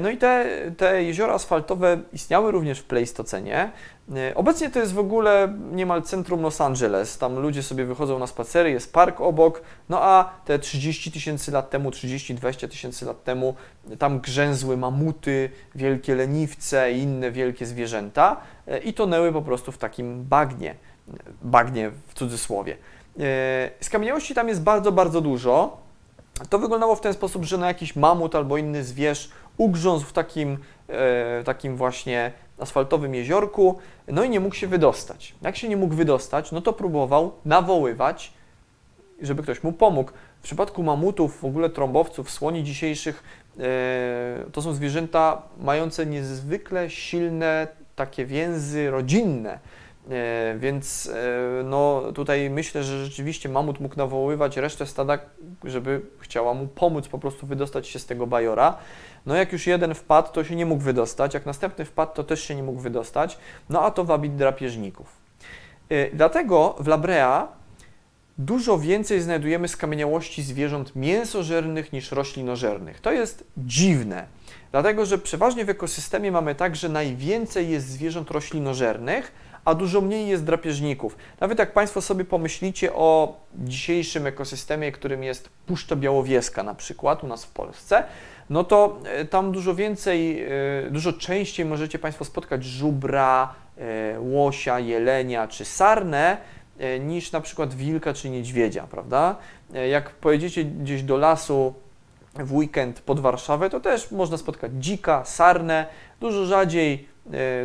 No i te, te jeziora asfaltowe istniały również w Pleistocenie. E, obecnie to jest w ogóle niemal centrum Los Angeles. Tam ludzie sobie wychodzą na spacery, jest park obok, no a te 30 tysięcy lat temu, 30-20 tysięcy lat temu, tam grzęzły mamuty, wielkie leniwce i inne wielkie zwierzęta e, i tonęły po prostu w takim bagnie, bagnie w cudzysłowie. E, skamieniałości tam jest bardzo, bardzo dużo. To wyglądało w ten sposób, że na jakiś mamut albo inny zwierz ugrzązł w takim, takim właśnie asfaltowym jeziorku, no i nie mógł się wydostać. Jak się nie mógł wydostać, no to próbował nawoływać, żeby ktoś mu pomógł. W przypadku mamutów, w ogóle trąbowców, słoni dzisiejszych, e, to są zwierzęta mające niezwykle silne takie więzy rodzinne. E, Więc e, no, tutaj myślę, że rzeczywiście mamut mógł nawoływać resztę stada, żeby chciała mu pomóc po prostu wydostać się z tego bajora. No jak już jeden wpadł, to się nie mógł wydostać, jak następny wpadł, to też się nie mógł wydostać, no a to wabi drapieżników. E, Dlatego w Labrea dużo więcej znajdujemy skamieniałości zwierząt mięsożernych niż roślinożernych. To jest dziwne, dlatego że przeważnie w ekosystemie mamy tak, że najwięcej jest zwierząt roślinożernych, a dużo mniej jest drapieżników. Nawet jak Państwo sobie pomyślicie o dzisiejszym ekosystemie, którym jest Puszcza Białowieska na przykład u nas w Polsce, no to e, tam dużo więcej, e, dużo częściej możecie Państwo spotkać żubra, e, łosia, jelenia czy sarnę, niż na przykład wilka czy niedźwiedzia, prawda? Jak pojedziecie gdzieś do lasu w weekend pod Warszawę, to też można spotkać dzika, sarnę, dużo rzadziej,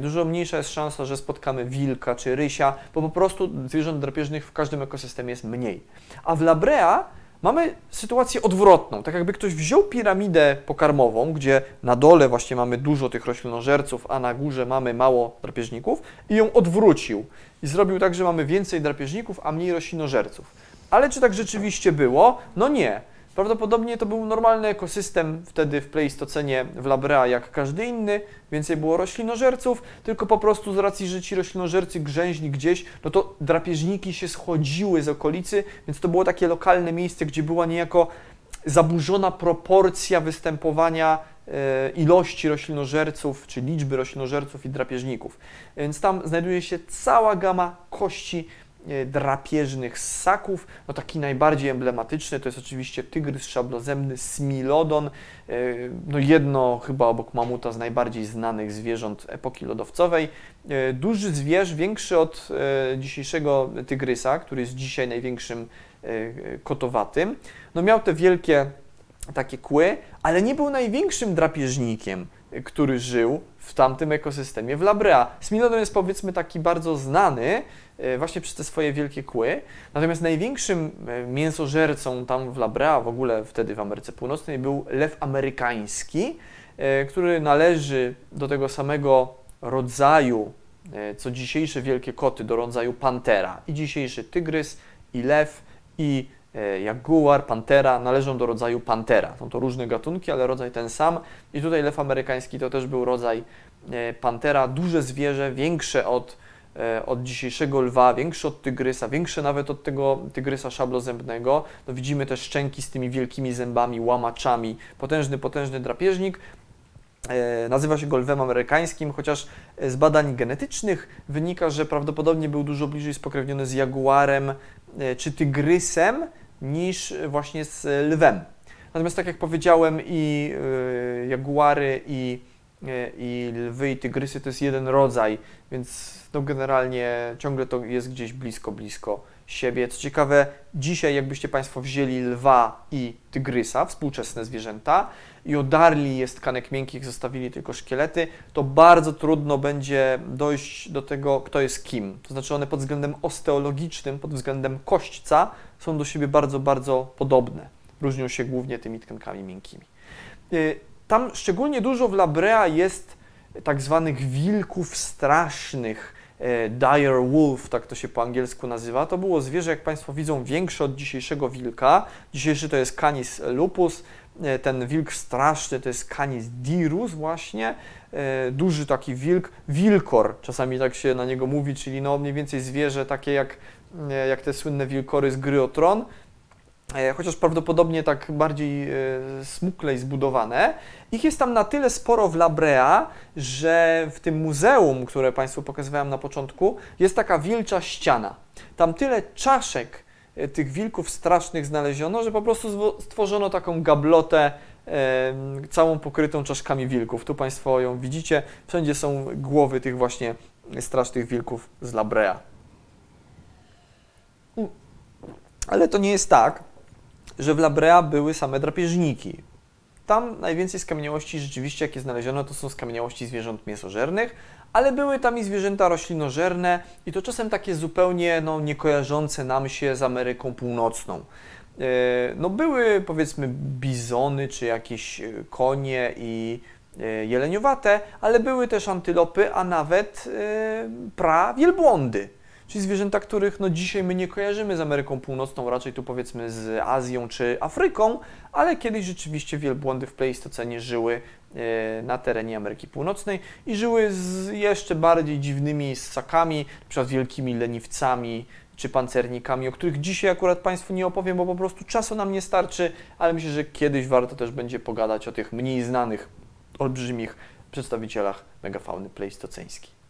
dużo mniejsza jest szansa, że spotkamy wilka czy rysia, bo po prostu zwierząt drapieżnych w każdym ekosystemie jest mniej. A w Labrea mamy sytuację odwrotną, tak jakby ktoś wziął piramidę pokarmową, gdzie na dole właśnie mamy dużo tych roślinożerców, a na górze mamy mało drapieżników i ją odwrócił i zrobił tak, że mamy więcej drapieżników, a mniej roślinożerców. Ale czy tak rzeczywiście było? No nie. Prawdopodobnie to był normalny ekosystem wtedy w Pleistocenie w Labrea jak każdy inny, więcej było roślinożerców, tylko po prostu z racji, że ci roślinożercy grzęźli gdzieś, no to drapieżniki się schodziły z okolicy, więc to było takie lokalne miejsce, gdzie była niejako zaburzona proporcja występowania e, ilości roślinożerców, czy liczby roślinożerców i drapieżników. Więc tam znajduje się cała gama kości drapieżnych ssaków. No taki najbardziej emblematyczny to jest oczywiście tygrys szablozemny Smilodon. E, No jedno chyba obok mamuta z najbardziej znanych zwierząt epoki lodowcowej. E, Duży zwierz, większy od e, dzisiejszego tygrysa, który jest dzisiaj największym e, kotowatym. No miał te wielkie takie kły, ale nie był największym drapieżnikiem, który żył w tamtym ekosystemie w Labrea. Smilodon jest powiedzmy taki bardzo znany y, właśnie przez te swoje wielkie kły, natomiast największym y, mięsożercą tam w Labrea, w ogóle wtedy w Ameryce Północnej, był lew amerykański, y, który należy do tego samego rodzaju, co dzisiejsze wielkie koty, do rodzaju pantera. I dzisiejszy tygrys, i lew, i e, jaguar, pantera należą do rodzaju pantera. Są to różne gatunki, ale rodzaj ten sam. I tutaj lew amerykański to też był rodzaj e, pantera, duże zwierzę, większe od, e, od dzisiejszego lwa, większe od tygrysa, większe nawet od tego tygrysa szablozębnego. No widzimy te szczęki z tymi wielkimi zębami, łamaczami. Potężny, potężny drapieżnik. E, Nazywa się go lwem amerykańskim, chociaż e, z badań genetycznych wynika, że prawdopodobnie był dużo bliżej spokrewniony z jaguarem e, czy tygrysem niż właśnie z lwem. Natomiast tak jak powiedziałem, i e, jaguary, i, e, i lwy, i tygrysy to jest jeden rodzaj, więc no generalnie ciągle to jest gdzieś blisko, blisko siebie. Co ciekawe, dzisiaj jakbyście Państwo wzięli lwa i tygrysa, współczesne zwierzęta, i odarli je z tkanek miękkich, zostawili tylko szkielety, to bardzo trudno będzie dojść do tego, kto jest kim. To znaczy one pod względem osteologicznym, pod względem kośćca są do siebie bardzo, bardzo podobne. Różnią się głównie tymi tkankami miękkimi. Y, Tam szczególnie dużo w Labrea jest tak zwanych wilków strasznych, e, dire wolf, tak to się po angielsku nazywa. To było zwierzę, jak Państwo widzą, większe od dzisiejszego wilka. Dzisiejszy to jest Canis lupus, ten wilk straszny to jest Canis dirus właśnie, e, duży taki wilk, wilkor, czasami tak się na niego mówi, czyli no mniej więcej zwierzę takie jak, e, jak te słynne wilkory z gry o Tron, e, chociaż prawdopodobnie tak bardziej e, smuklej zbudowane. Ich jest tam na tyle sporo w Labrea, że w tym muzeum, które Państwu pokazywałem na początku, jest taka wilcza ściana. Tam tyle czaszek e, tych wilków strasznych znaleziono, że po prostu stworzono taką gablotę e, całą pokrytą czaszkami wilków. Tu Państwo ją widzicie. Wszędzie są głowy tych właśnie strasznych wilków z Labrea. Mm. Ale to nie jest tak, że w Labrea były same drapieżniki. Tam najwięcej skamieniałości rzeczywiście, jakie znaleziono, to są skamieniałości zwierząt mięsożernych, ale były tam i zwierzęta roślinożerne i to czasem takie zupełnie no, niekojarzące nam się z Ameryką Północną. E, No były powiedzmy bizony czy jakieś e, konie i, e, jeleniowate, ale były też antylopy, a nawet pra-wielbłądy. Czyli zwierzęta, których no dzisiaj my nie kojarzymy z Ameryką Północną, raczej tu powiedzmy z Azją czy Afryką, ale kiedyś rzeczywiście wielbłądy w Pleistocenie żyły e, na terenie Ameryki Północnej i żyły z jeszcze bardziej dziwnymi ssakami, np. wielkimi leniwcami czy pancernikami, o których dzisiaj akurat Państwu nie opowiem, bo po prostu czasu nam nie starczy, ale myślę, że kiedyś warto też będzie pogadać o tych mniej znanych, olbrzymich przedstawicielach megafauny pleistoceńskiej.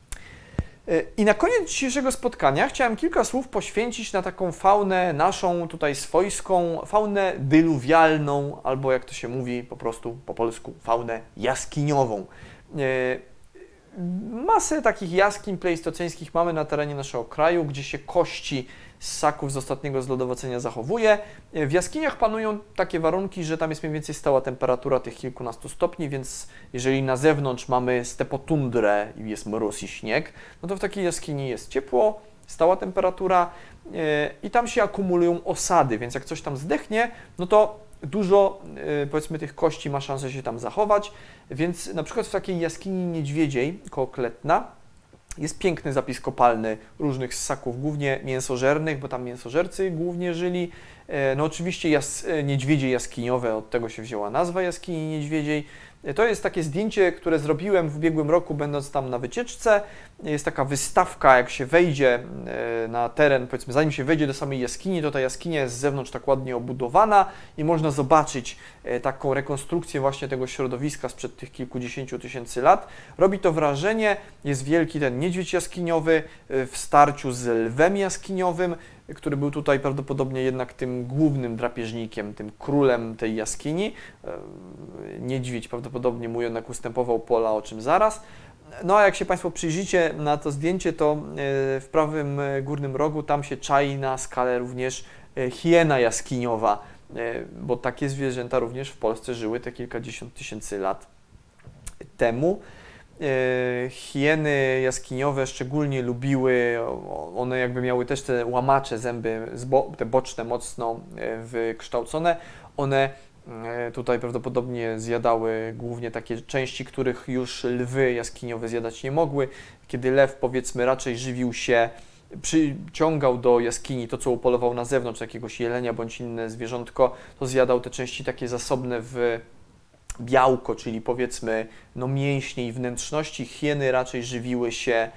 E, I na koniec dzisiejszego spotkania chciałem kilka słów poświęcić na taką faunę naszą tutaj swojską, faunę dyluwialną, albo jak to się mówi po prostu po polsku, faunę jaskiniową. E, masę takich jaskiń pleistoceńskich mamy na terenie naszego kraju, gdzie się kości ssaków z ostatniego zlodowacenia zachowuje. W jaskiniach panują takie warunki, że tam jest mniej więcej stała temperatura tych kilkunastu stopni, więc jeżeli na zewnątrz mamy stepotundrę i jest mróz i śnieg, no to w takiej jaskini jest ciepło, stała temperatura e, i tam się akumulują osady, więc jak coś tam zdechnie, no to dużo e, powiedzmy tych kości ma szansę się tam zachować, więc na przykład w takiej jaskini niedźwiedziej koło Kletna jest piękny zapis kopalny różnych ssaków, głównie mięsożernych, bo tam mięsożercy głównie żyli. E, no oczywiście jas, e, niedźwiedzie jaskiniowe, od tego się wzięła nazwa jaskini niedźwiedziej. To jest takie zdjęcie, które zrobiłem w ubiegłym roku, będąc tam na wycieczce. Jest taka wystawka, jak się wejdzie e, na teren, powiedzmy, zanim się wejdzie do samej jaskini, to ta jaskinia jest z zewnątrz tak ładnie obudowana i można zobaczyć e, taką rekonstrukcję właśnie tego środowiska sprzed tych kilkudziesięciu tysięcy lat. Robi to wrażenie, jest wielki ten niedźwiedź jaskiniowy e, w starciu z lwem jaskiniowym, który był tutaj prawdopodobnie jednak tym głównym drapieżnikiem, tym królem tej jaskini. Niedźwiedź prawdopodobnie mu jednak ustępował pola, o czym zaraz. No a jak się Państwo przyjrzycie na to zdjęcie, to e, w prawym e, górnym rogu tam się czai na skalę również e, hiena jaskiniowa, bo takie zwierzęta również w Polsce żyły te kilkadziesiąt tysięcy lat temu. Hieny jaskiniowe szczególnie lubiły, one jakby miały też te łamacze zęby, te boczne mocno wykształcone. One E, tutaj prawdopodobnie zjadały głównie takie części, których już lwy jaskiniowe zjadać nie mogły. Kiedy lew, powiedzmy, raczej żywił się, przyciągał do jaskini to, co upolował na zewnątrz, jakiegoś jelenia bądź inne zwierzątko, to zjadał te części takie zasobne w białko, czyli powiedzmy no, mięśnie i wnętrzności. Hieny raczej żywiły się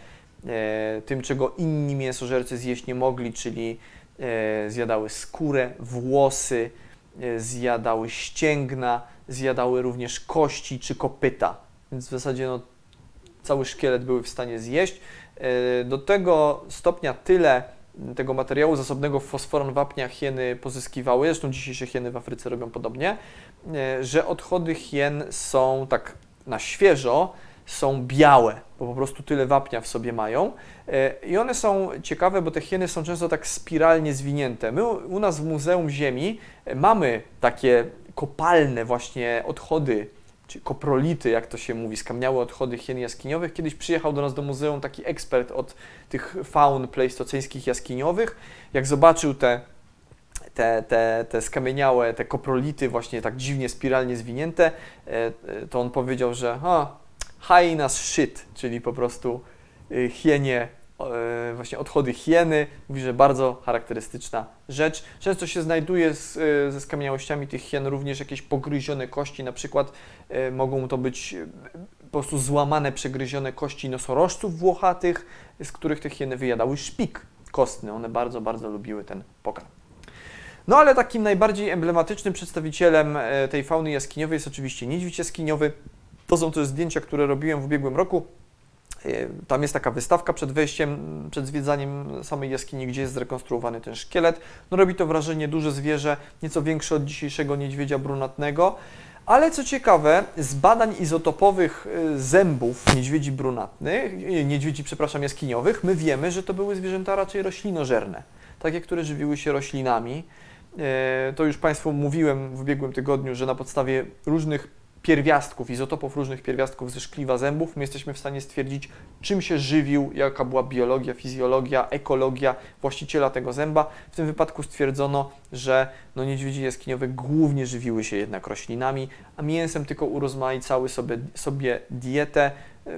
e, tym, czego inni mięsożercy zjeść nie mogli, czyli e, zjadały skórę, włosy, E, zjadały ścięgna, zjadały również kości czy kopyta. Więc w zasadzie no, cały szkielet były w stanie zjeść. E, do tego stopnia tyle tego materiału zasobnego w wapnia hieny pozyskiwały, zresztą dzisiejsze hieny w Afryce robią podobnie, e, że odchody hien są tak na świeżo, są białe, bo po prostu tyle wapnia w sobie mają. E, I one są ciekawe, bo te hieny są często tak spiralnie zwinięte. My u nas w Muzeum Ziemi mamy takie kopalne właśnie odchody, koprolity, jak to się mówi, skamieniałe odchody hien jaskiniowych. Kiedyś przyjechał do nas do muzeum taki ekspert od tych faun pleistoceńskich jaskiniowych. Jak zobaczył te te, te, te skamieniałe, te koprolity właśnie tak dziwnie spiralnie zwinięte, e, to on powiedział, że a, hyenas shit, czyli po prostu y, hienie, właśnie odchody hieny. Mówi, że bardzo charakterystyczna rzecz. Często się znajduje z, y, ze skamieniałościami tych hien również jakieś pogryzione kości, na przykład mogą to być po prostu złamane, przegryzione kości nosorożców włochatych, z których te hieny wyjadały szpik kostny. One bardzo, bardzo lubiły ten pokarm. No ale takim najbardziej emblematycznym przedstawicielem tej fauny jaskiniowej jest oczywiście niedźwiedź jaskiniowy. To są też zdjęcia, które robiłem w ubiegłym roku. E, tam jest taka wystawka przed wejściem, przed zwiedzaniem samej jaskini, gdzie jest zrekonstruowany ten szkielet. No robi to wrażenie duże zwierzę, nieco większe od dzisiejszego niedźwiedzia brunatnego. Ale co ciekawe, z badań izotopowych e, zębów niedźwiedzi brunatnych, e, niedźwiedzi, przepraszam, jaskiniowych, my wiemy, że to były zwierzęta raczej roślinożerne, takie, które żywiły się roślinami. To już Państwu mówiłem w ubiegłym tygodniu, że na podstawie różnych pierwiastków, izotopów różnych pierwiastków ze szkliwa zębów, my jesteśmy w stanie stwierdzić, czym się żywił, jaka była biologia, fizjologia, ekologia właściciela tego zęba. W tym wypadku stwierdzono, że no, niedźwiedzie jaskiniowe głównie żywiły się jednak roślinami, a mięsem tylko urozmaicały sobie, sobie dietę,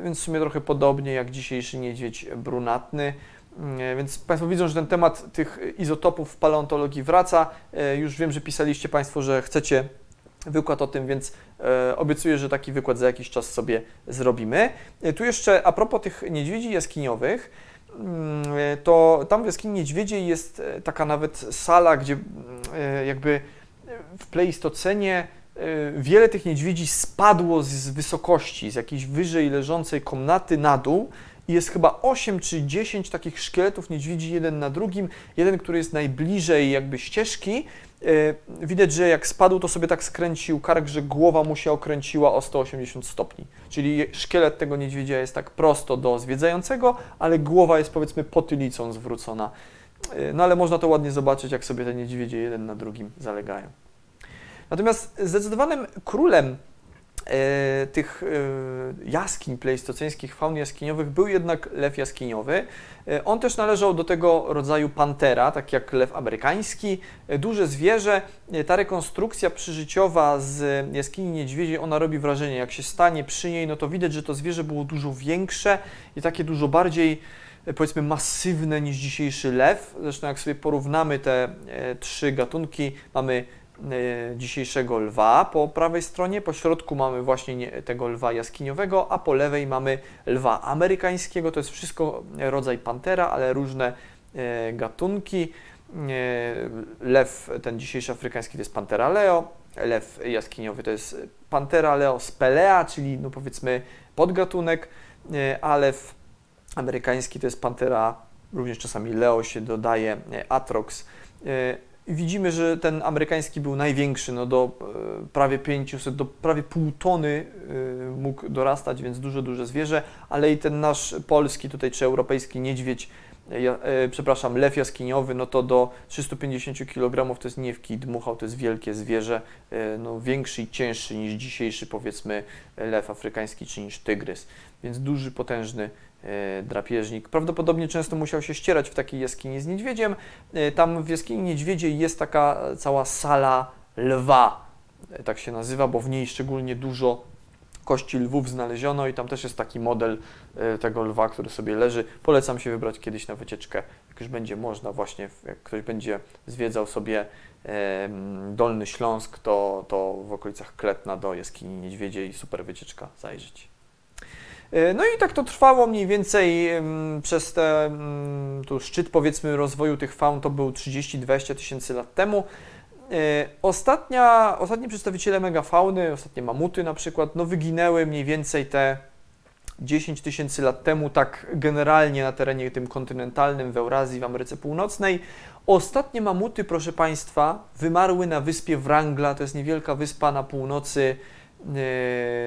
więc w sumie trochę podobnie jak dzisiejszy niedźwiedź brunatny. Mm, więc Państwo widzą, że ten temat tych izotopów w paleontologii wraca. E, już wiem, że pisaliście Państwo, że chcecie wykład o tym, więc e, obiecuję, że taki wykład za jakiś czas sobie zrobimy. E, tu jeszcze a propos tych niedźwiedzi jaskiniowych, mm, to tam w jaskini niedźwiedziej jest taka nawet sala, gdzie mm, jakby w Pleistocenie wiele tych niedźwiedzi spadło z wysokości, z jakiejś wyżej leżącej komnaty na dół jest chyba 8 czy 10 takich szkieletów niedźwiedzi jeden na drugim. Jeden, który jest najbliżej jakby ścieżki. E, widać, że jak spadł, to sobie tak skręcił kark, że głowa mu się okręciła o 180 stopni. Czyli szkielet tego niedźwiedzia jest tak prosto do zwiedzającego, ale głowa jest powiedzmy potylicą zwrócona. E, no ale można to ładnie zobaczyć, jak sobie te niedźwiedzie jeden na drugim zalegają. Natomiast zdecydowanym królem e, tych e, jaskiń pleistoceńskich, faun jaskiniowych był jednak lew jaskiniowy. E, on też należał do tego rodzaju pantera, tak jak lew amerykański, e, duże zwierzę. E, ta rekonstrukcja przyżyciowa z jaskini niedźwiedziej, ona robi wrażenie. Jak się stanie przy niej, no to widać, że to zwierzę było dużo większe i takie dużo bardziej e, powiedzmy masywne niż dzisiejszy lew. Zresztą jak sobie porównamy te e, trzy gatunki, mamy dzisiejszego lwa po prawej stronie, po środku mamy właśnie tego lwa jaskiniowego, a po lewej mamy lwa amerykańskiego. To jest wszystko rodzaj pantera, ale różne e, gatunki. E, lew, ten dzisiejszy afrykański to jest pantera leo, lew jaskiniowy to jest pantera leo spelea, czyli no powiedzmy podgatunek, a lew amerykański to jest pantera, również czasami leo się dodaje, atrox widzimy, że ten amerykański był największy, no do e, prawie 500, do prawie pół tony e, mógł dorastać, więc duże, duże zwierzę, ale i ten nasz polski tutaj, czy europejski niedźwiedź, e, przepraszam, lew jaskiniowy, no to do 350 kg to jest niewki dmuchał, to jest wielkie zwierzę, no większy i cięższy niż dzisiejszy powiedzmy lew afrykański, czy niż tygrys, więc duży, potężny drapieżnik. Prawdopodobnie często musiał się ścierać w takiej jaskini z niedźwiedziem. E, tam w jaskini niedźwiedziej jest taka cała sala lwa, e, tak się nazywa, bo w niej szczególnie dużo kości lwów znaleziono i tam też jest taki model tego lwa, który sobie leży. Polecam się wybrać kiedyś na wycieczkę, jak już będzie można właśnie, jak ktoś będzie zwiedzał sobie Dolny Śląsk, to, to w okolicach Kletna do jaskini niedźwiedziej super wycieczka zajrzeć. E, no i tak to trwało mniej więcej przez ten tu szczyt powiedzmy rozwoju tych faun to był 30-20 tysięcy lat temu. E, ostatnia, ostatni przedstawiciele megafauny, ostatnie mamuty na przykład, no wyginęły mniej więcej te 10 tysięcy lat temu, tak generalnie na terenie tym kontynentalnym w Eurazji, w Ameryce Północnej. Ostatnie mamuty, proszę Państwa, wymarły na wyspie Wrangla, to jest niewielka wyspa na północy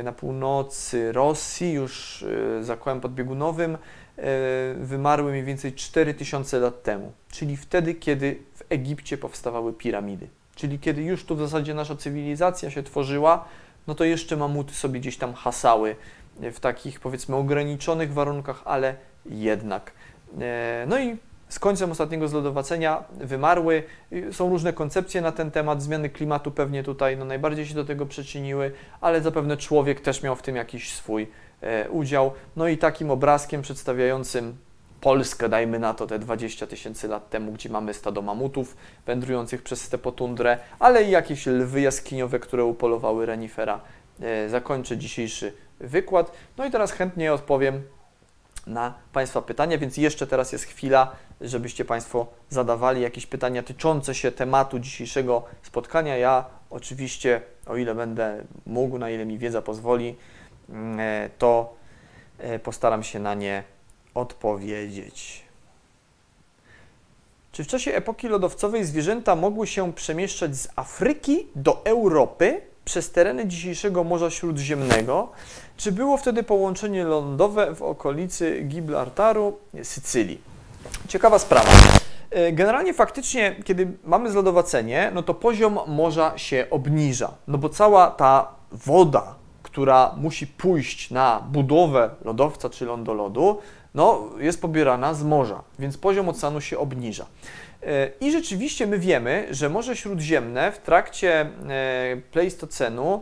na północy Rosji, już e, za kołem podbiegunowym, e, wymarły mniej więcej 4000 lat temu, czyli wtedy, kiedy w Egipcie powstawały piramidy. Czyli kiedy już tu w zasadzie nasza cywilizacja się tworzyła, no to jeszcze mamuty sobie gdzieś tam hasały w takich powiedzmy ograniczonych warunkach, ale jednak. No i z końcem ostatniego zlodowacenia wymarły. Są różne koncepcje na ten temat. Zmiany klimatu pewnie tutaj no, najbardziej się do tego przyczyniły, ale zapewne człowiek też miał w tym jakiś swój e, udział. No i takim obrazkiem przedstawiającym Polskę, dajmy na to te 20 tysięcy lat temu, gdzie mamy stado mamutów wędrujących przez stepotundrę, ale i jakieś lwy jaskiniowe, które upolowały renifera. E, zakończę dzisiejszy wykład. No i teraz chętnie odpowiem na Państwa pytania, więc jeszcze teraz jest chwila, żebyście Państwo zadawali jakieś pytania tyczące się tematu dzisiejszego spotkania. Ja oczywiście, o ile będę mógł, na ile mi wiedza pozwoli, mm, e, to e, postaram się na nie odpowiedzieć. Czy w czasie epoki lodowcowej zwierzęta mogły się przemieszczać z Afryki do Europy przez tereny dzisiejszego Morza Śródziemnego? Czy było wtedy połączenie lądowe w okolicy Gibraltaru, Sycylii? Ciekawa sprawa. E, generalnie faktycznie, kiedy mamy zlodowacenie, no to poziom morza się obniża, no bo cała ta woda która musi pójść na budowę lodowca czy lądolodu, no, jest pobierana z morza, więc poziom oceanu się obniża. E, I rzeczywiście my wiemy, że Morze Śródziemne w trakcie e, Pleistocenu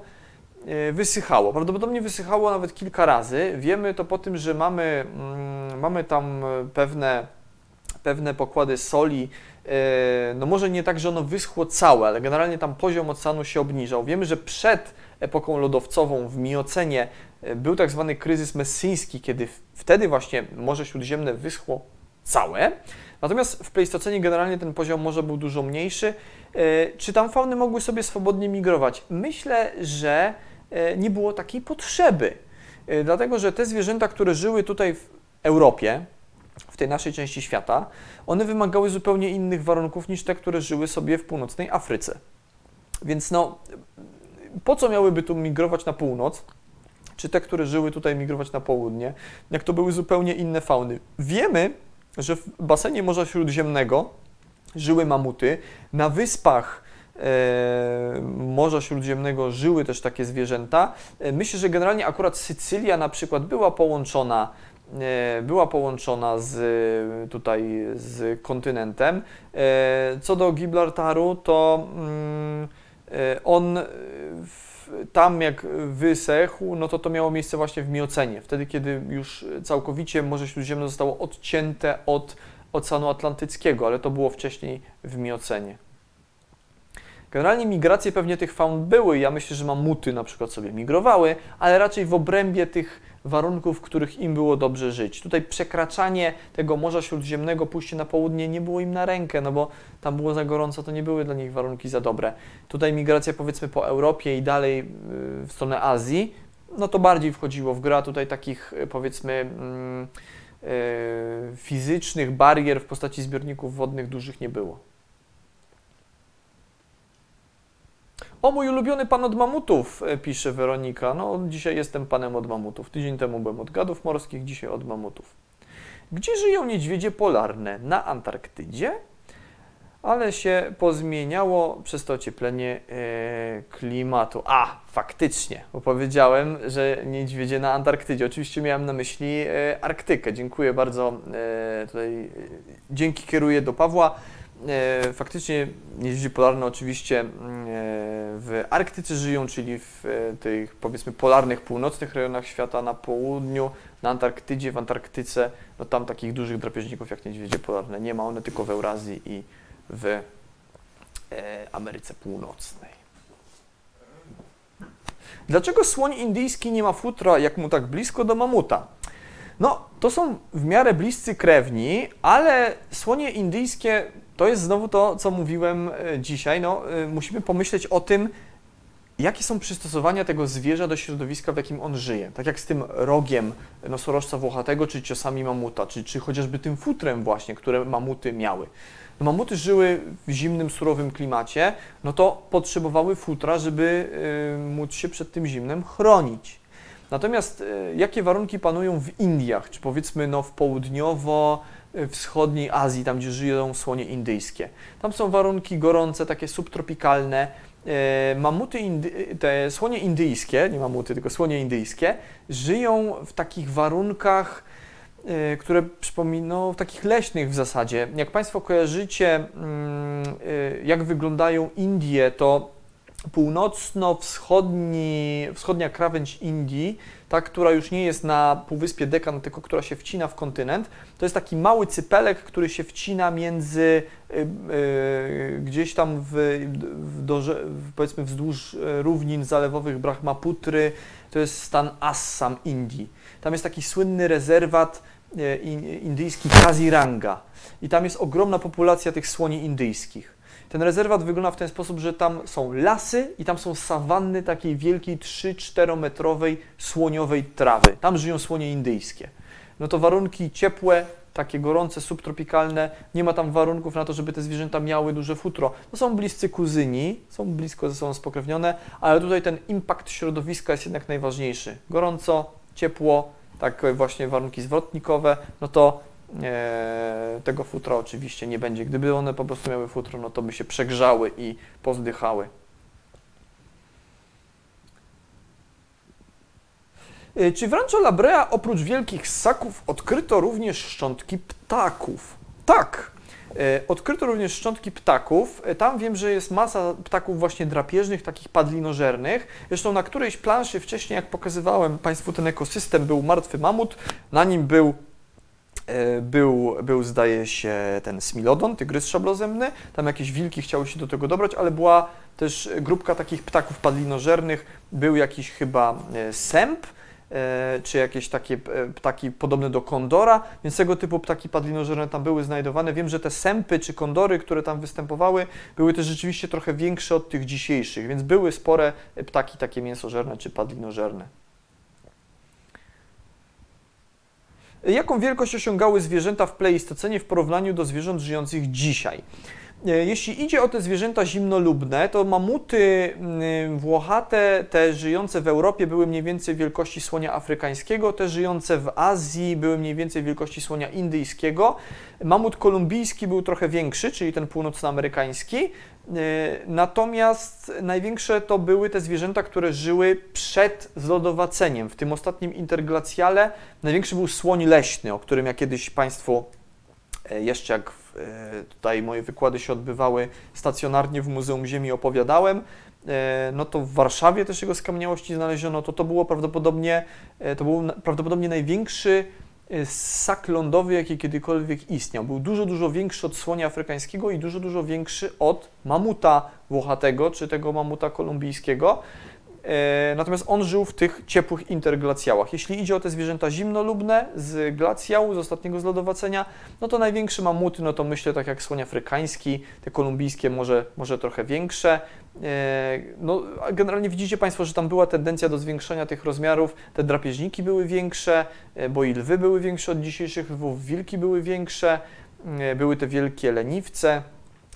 wysychało. Prawdopodobnie wysychało nawet kilka razy. Wiemy to po tym, że mamy, mm, mamy tam pewne, pewne pokłady soli. No może nie tak, że ono wyschło całe, ale generalnie tam poziom oceanu się obniżał. Wiemy, że przed epoką lodowcową w Miocenie był tak zwany kryzys messyjski, kiedy wtedy właśnie Morze Śródziemne wyschło całe. Natomiast w Pleistocenie generalnie ten poziom morza był dużo mniejszy. E, czy tam fauny mogły sobie swobodnie migrować? Myślę, że e, nie było takiej potrzeby, e, dlatego że te zwierzęta, które żyły tutaj w Europie, w tej naszej części świata, one wymagały zupełnie innych warunków niż te, które żyły sobie w północnej Afryce. Więc no, po co miałyby tu migrować na północ, czy te, które żyły tutaj migrować na południe, jak to były zupełnie inne fauny? Wiemy, że w basenie Morza Śródziemnego żyły mamuty, na wyspach e, Morza Śródziemnego żyły też takie zwierzęta. E, myślę, że generalnie akurat Sycylia na przykład była połączona e, była połączona z, tutaj z kontynentem. E, co do Gibraltaru, to mm, e, on tam jak wysechł, no to to miało miejsce właśnie w Miocenie, wtedy kiedy już całkowicie Morze Śródziemne zostało odcięte od Oceanu Atlantyckiego, ale to było wcześniej w Miocenie. Generalnie migracje pewnie tych faun były. Ja myślę, że mamuty na przykład sobie migrowały, ale raczej w obrębie tych warunków, w których im było dobrze żyć. Tutaj przekraczanie tego Morza Śródziemnego, pójście na południe nie było im na rękę, no bo tam było za gorąco, to nie były dla nich warunki za dobre. Tutaj migracja powiedzmy po Europie i dalej y, w stronę Azji, no to bardziej wchodziło w grę, tutaj takich y, powiedzmy mm, y, fizycznych barier w postaci zbiorników wodnych dużych nie było. O, mój ulubiony pan od mamutów, e, pisze Weronika. No, dzisiaj jestem panem od mamutów. Tydzień temu byłem od gadów morskich, dzisiaj od mamutów. Gdzie żyją niedźwiedzie polarne? Na Antarktydzie? Ale się pozmieniało przez to ocieplenie e, klimatu. A, faktycznie, bo powiedziałem, że niedźwiedzie na Antarktydzie. Oczywiście miałem na myśli e, Arktykę. Dziękuję bardzo. E, tutaj dzięki kieruję do Pawła. E, faktycznie niedźwiedzie polarne oczywiście mm, e, w Arktyce żyją, czyli w e, tych powiedzmy polarnych, północnych rejonach świata, na południu, na Antarktydzie, w Antarktyce, no tam takich dużych drapieżników jak niedźwiedzie polarne nie ma, one tylko w Eurazji i w Ameryce Północnej. Dlaczego słoń indyjski nie ma futra, jak mu tak blisko do mamuta? No, to są w miarę bliscy krewni, ale słonie indyjskie to jest znowu to, co mówiłem e, dzisiaj. No, e, musimy pomyśleć o tym, jakie są przystosowania tego zwierza do środowiska, w jakim on żyje. Tak jak z tym rogiem nosorożca włochatego, czy ciosami mamuta, czy, czy chociażby tym futrem właśnie, które mamuty miały. No, mamuty żyły w zimnym, surowym klimacie, no to potrzebowały futra, żeby y, móc się przed tym zimnem chronić. Natomiast y, jakie warunki panują w Indiach, czy powiedzmy no, w południowo wschodniej Azji, tam gdzie żyją słonie indyjskie. Tam są warunki gorące, takie subtropikalne. E, mamuty, indy, te słonie indyjskie, nie mamuty, tylko słonie indyjskie, żyją w takich warunkach, e, które przypominają, takich leśnych w zasadzie. Jak Państwo kojarzycie, mm, e, jak wyglądają Indie, to północno-wschodni, wschodnia krawędź Indii, ta, która już nie jest na półwyspie Dekan, tylko która się wcina w kontynent, to jest taki mały cypelek, który się wcina między y, y, gdzieś tam w, w dorze, powiedzmy wzdłuż y, równin zalewowych Brahmaputry, to jest stan Assam Indii. Tam jest taki słynny rezerwat y, indyjski Kaziranga i tam jest ogromna populacja tych słoni indyjskich. Ten rezerwat wygląda w ten sposób, że tam są lasy i tam są sawanny takiej wielkiej 3-4 metrowej słoniowej trawy. Tam żyją słonie indyjskie. No to warunki ciepłe, takie gorące, subtropikalne, nie ma tam warunków na to, żeby te zwierzęta miały duże futro. To są bliscy kuzyni, są blisko ze sobą spokrewnione, ale tutaj ten impact środowiska jest jednak najważniejszy. Gorąco, ciepło, tak właśnie warunki zwrotnikowe, no to tego futra oczywiście nie będzie. Gdyby one po prostu miały futro, no to by się przegrzały i pozdychały. Y, Czy w Rancho La Brea oprócz wielkich ssaków odkryto również szczątki ptaków? Tak. Y, Odkryto również szczątki ptaków. Tam wiem, że jest masa ptaków właśnie drapieżnych, takich padlinożernych. Zresztą na którejś planszy wcześniej, jak pokazywałem Państwu ten ekosystem, był martwy mamut, na nim był E, był, był, zdaje się, ten smilodon, tygrys szablozębny. Tam jakieś wilki chciały się do tego dobrać, ale była też grupka takich ptaków padlinożernych. Był jakiś chyba e, sęp, e, czy jakieś takie e, ptaki podobne do kondora, więc tego typu ptaki padlinożerne tam były znajdowane. Wiem, że te sępy czy kondory, które tam występowały, były też rzeczywiście trochę większe od tych dzisiejszych, więc były spore ptaki takie mięsożerne czy padlinożerne. Jaką wielkość osiągały zwierzęta w Pleistocenie w porównaniu do zwierząt żyjących dzisiaj? E, Jeśli idzie o te zwierzęta zimnolubne, to mamuty mm, włochate, te żyjące w Europie, były mniej więcej wielkości słonia afrykańskiego, te żyjące w Azji były mniej więcej wielkości słonia indyjskiego. Mamut kolumbijski był trochę większy, czyli ten północnoamerykański. E, Natomiast największe to były te zwierzęta, które żyły przed zlodowaceniem. W tym ostatnim interglacjale największy był słoń leśny, o którym ja kiedyś Państwu e, jeszcze jak w- tutaj moje wykłady się odbywały stacjonarnie w Muzeum Ziemi opowiadałem. E, No to w Warszawie też jego skamieniałości znaleziono, to to było prawdopodobnie, e, to był prawdopodobnie największy e, ssak lądowy, jaki kiedykolwiek istniał. Był dużo, dużo większy od słonia afrykańskiego i dużo, dużo większy od mamuta włochatego, czy tego mamuta kolumbijskiego. E, Natomiast on żył w tych ciepłych interglacjałach. Jeśli idzie o te zwierzęta zimnolubne z glacjału, z ostatniego zlodowacenia, no to największe mamuty, no to myślę tak jak słoń afrykański, te kolumbijskie może, może trochę większe. E, No, generalnie widzicie Państwo, że tam była tendencja do zwiększania tych rozmiarów. Te drapieżniki były większe, e, bo i lwy były większe od dzisiejszych lwów, wilki były większe, były te wielkie leniwce.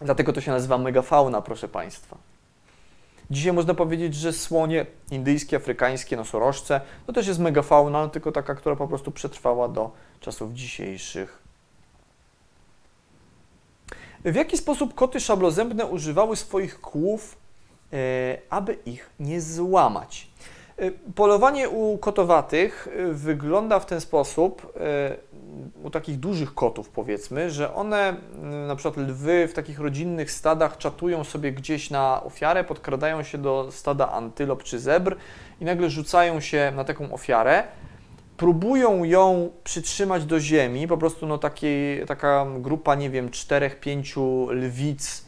Dlatego to się nazywa megafauna, proszę Państwa. Dzisiaj można powiedzieć, że słonie indyjskie, afrykańskie, nosorożce to też jest megafauna, no tylko taka, która po prostu przetrwała do czasów dzisiejszych. W jaki sposób koty szablozębne używały swoich kłów, e, aby ich nie złamać? E, Polowanie u kotowatych e, wygląda w ten sposób, e, u takich dużych kotów powiedzmy, że one, na przykład lwy w takich rodzinnych stadach czatują sobie gdzieś na ofiarę, podkradają się do stada antylop czy zebr i nagle rzucają się na taką ofiarę, próbują ją przytrzymać do ziemi, po prostu no takiej, taka grupa, nie wiem, czterech, pięciu lwic,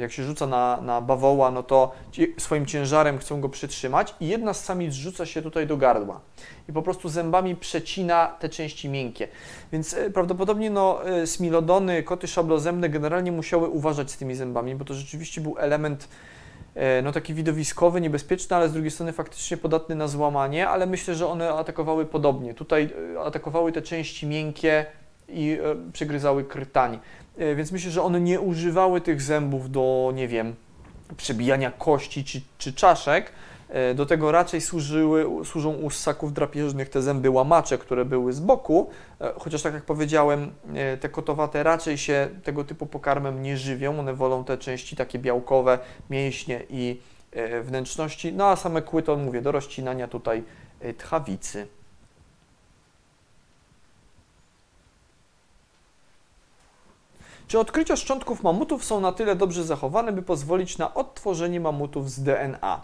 jak się rzuca na, na bawoła, no to swoim ciężarem chcą go przytrzymać i jedna z samic rzuca się tutaj do gardła i po prostu zębami przecina te części miękkie. Więc e, prawdopodobnie no, e, smilodony, koty szablozębne generalnie musiały uważać z tymi zębami, bo to rzeczywiście był element e, no, taki widowiskowy, niebezpieczny, ale z drugiej strony faktycznie podatny na złamanie, ale myślę, że one atakowały podobnie. Tutaj e, atakowały te części miękkie i e, przegryzały krtań. E, Więc myślę, że one nie używały tych zębów do, nie wiem, przebijania kości czy, czy czaszek. E, Do tego raczej służyły, służą u ssaków drapieżnych te zęby łamacze, które były z boku, E, chociaż tak jak powiedziałem, te kotowate raczej się tego typu pokarmem nie żywią, one wolą te części takie białkowe, mięśnie i wnętrzności, no a same kły to mówię, do rozcinania tutaj tchawicy. Czy odkrycia szczątków mamutów są na tyle dobrze zachowane, by pozwolić na odtworzenie mamutów z DNA?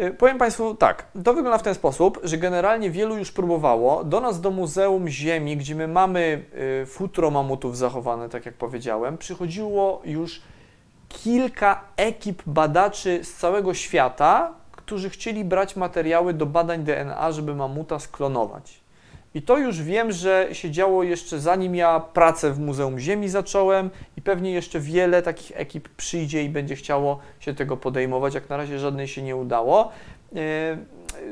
Y, Powiem Państwu tak, to wygląda w ten sposób, że generalnie wielu już próbowało. Do nas, do Muzeum Ziemi, gdzie my mamy y, futro mamutów zachowane, tak jak powiedziałem, przychodziło już kilka ekip badaczy z całego świata, którzy chcieli brać materiały do badań DNA, żeby mamuta sklonować. I to już wiem, że się działo jeszcze zanim ja pracę w Muzeum Ziemi zacząłem i pewnie jeszcze wiele takich ekip przyjdzie i będzie chciało się tego podejmować. Jak na razie żadnej się nie udało. E,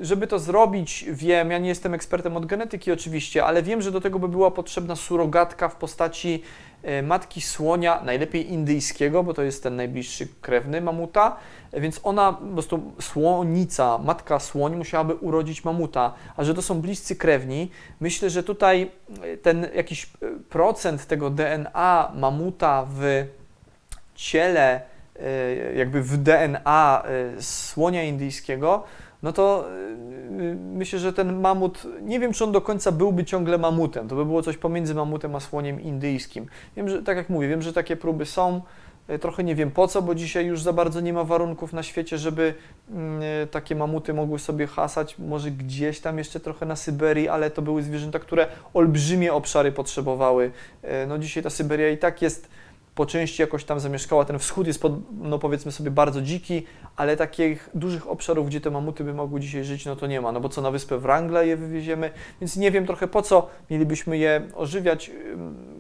Żeby to zrobić, wiem, ja nie jestem ekspertem od genetyki oczywiście, ale wiem, że do tego by była potrzebna surogatka w postaci matki słonia, najlepiej indyjskiego, bo to jest ten najbliższy krewny mamuta, e, więc ona, po prostu słonica, matka słoń musiałaby urodzić mamuta, a że to są bliscy krewni, myślę, że tutaj e, ten jakiś e, procent tego DNA mamuta w ciele, e, jakby w DNA e, słonia indyjskiego, no to yy, myślę, że ten mamut, nie wiem, czy on do końca byłby ciągle mamutem. To by było coś pomiędzy mamutem a słoniem indyjskim. Wiem, że tak jak mówię, wiem, że takie próby są. Yy, Trochę nie wiem po co, bo dzisiaj już za bardzo nie ma warunków na świecie, żeby mm, takie mamuty mogły sobie hasać. Może gdzieś tam jeszcze trochę na Syberii, ale to były zwierzęta, które olbrzymie obszary potrzebowały. No dzisiaj ta Syberia i tak jest po części jakoś tam zamieszkała. Ten wschód jest, pod, no powiedzmy sobie, bardzo dziki, ale takich dużych obszarów, gdzie te mamuty by mogły dzisiaj żyć, no to nie ma. No bo co, na wyspę Wrangla je wywieziemy? Więc nie wiem trochę po co mielibyśmy je ożywiać,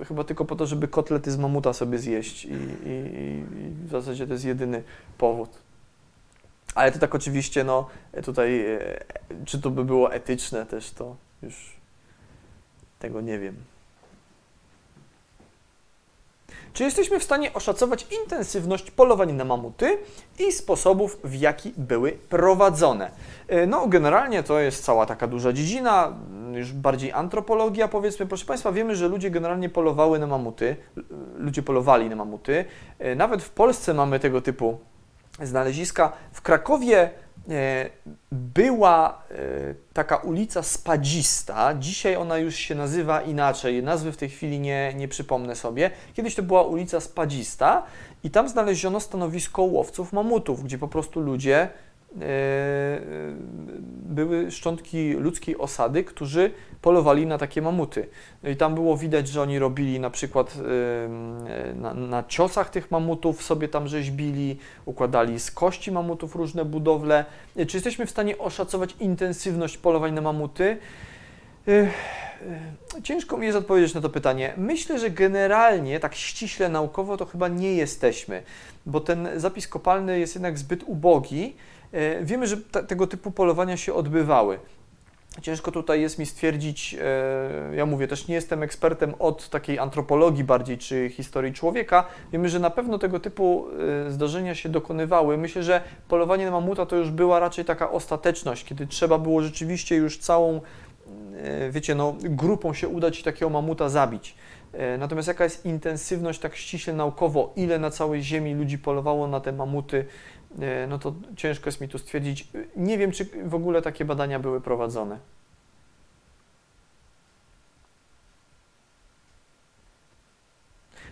chyba tylko po to, żeby kotlety z mamuta sobie zjeść i, i, i w zasadzie to jest jedyny powód. Ale to tak oczywiście, no tutaj, e, czy to by było etyczne też, to już tego nie wiem. Czy jesteśmy w stanie oszacować intensywność polowań na mamuty i sposobów, w jaki były prowadzone? E, No, generalnie to jest cała taka duża dziedzina, już bardziej antropologia, powiedzmy. Proszę Państwa, wiemy, że ludzie generalnie polowały na mamuty, ludzie polowali na mamuty. E, Nawet w Polsce mamy tego typu znaleziska. W Krakowie była e, taka ulica Spadzista. Dzisiaj ona już się nazywa inaczej. Nazwy w tej chwili nie, nie przypomnę sobie. Kiedyś to była ulica Spadzista i tam znaleziono stanowisko łowców mamutów, gdzie po prostu ludzie e, były szczątki ludzkiej osady, którzy polowali na takie mamuty. I tam było widać, że oni robili na przykład e, na, na ciosach tych mamutów sobie tam rzeźbili, układali z kości mamutów różne budowle. E, Czy jesteśmy w stanie oszacować intensywność polowań na mamuty? E, e, Ciężko mi jest odpowiedzieć na to pytanie. Myślę, że generalnie, tak ściśle naukowo, to chyba nie jesteśmy, bo ten zapis kopalny jest jednak zbyt ubogi. E, Wiemy, że te, tego typu polowania się odbywały. Ciężko tutaj jest mi stwierdzić, e, ja mówię, też nie jestem ekspertem od takiej antropologii bardziej, czy historii człowieka. Wiemy, że na pewno tego typu e, zdarzenia się dokonywały. Myślę, że polowanie na mamuta to już była raczej taka ostateczność, kiedy trzeba było rzeczywiście już całą, wiecie, no, grupą się udać i takiego mamuta zabić. Natomiast jaka jest intensywność tak ściśle naukowo, ile na całej Ziemi ludzi polowało na te mamuty, no to ciężko jest mi tu stwierdzić. Nie wiem, czy w ogóle takie badania były prowadzone.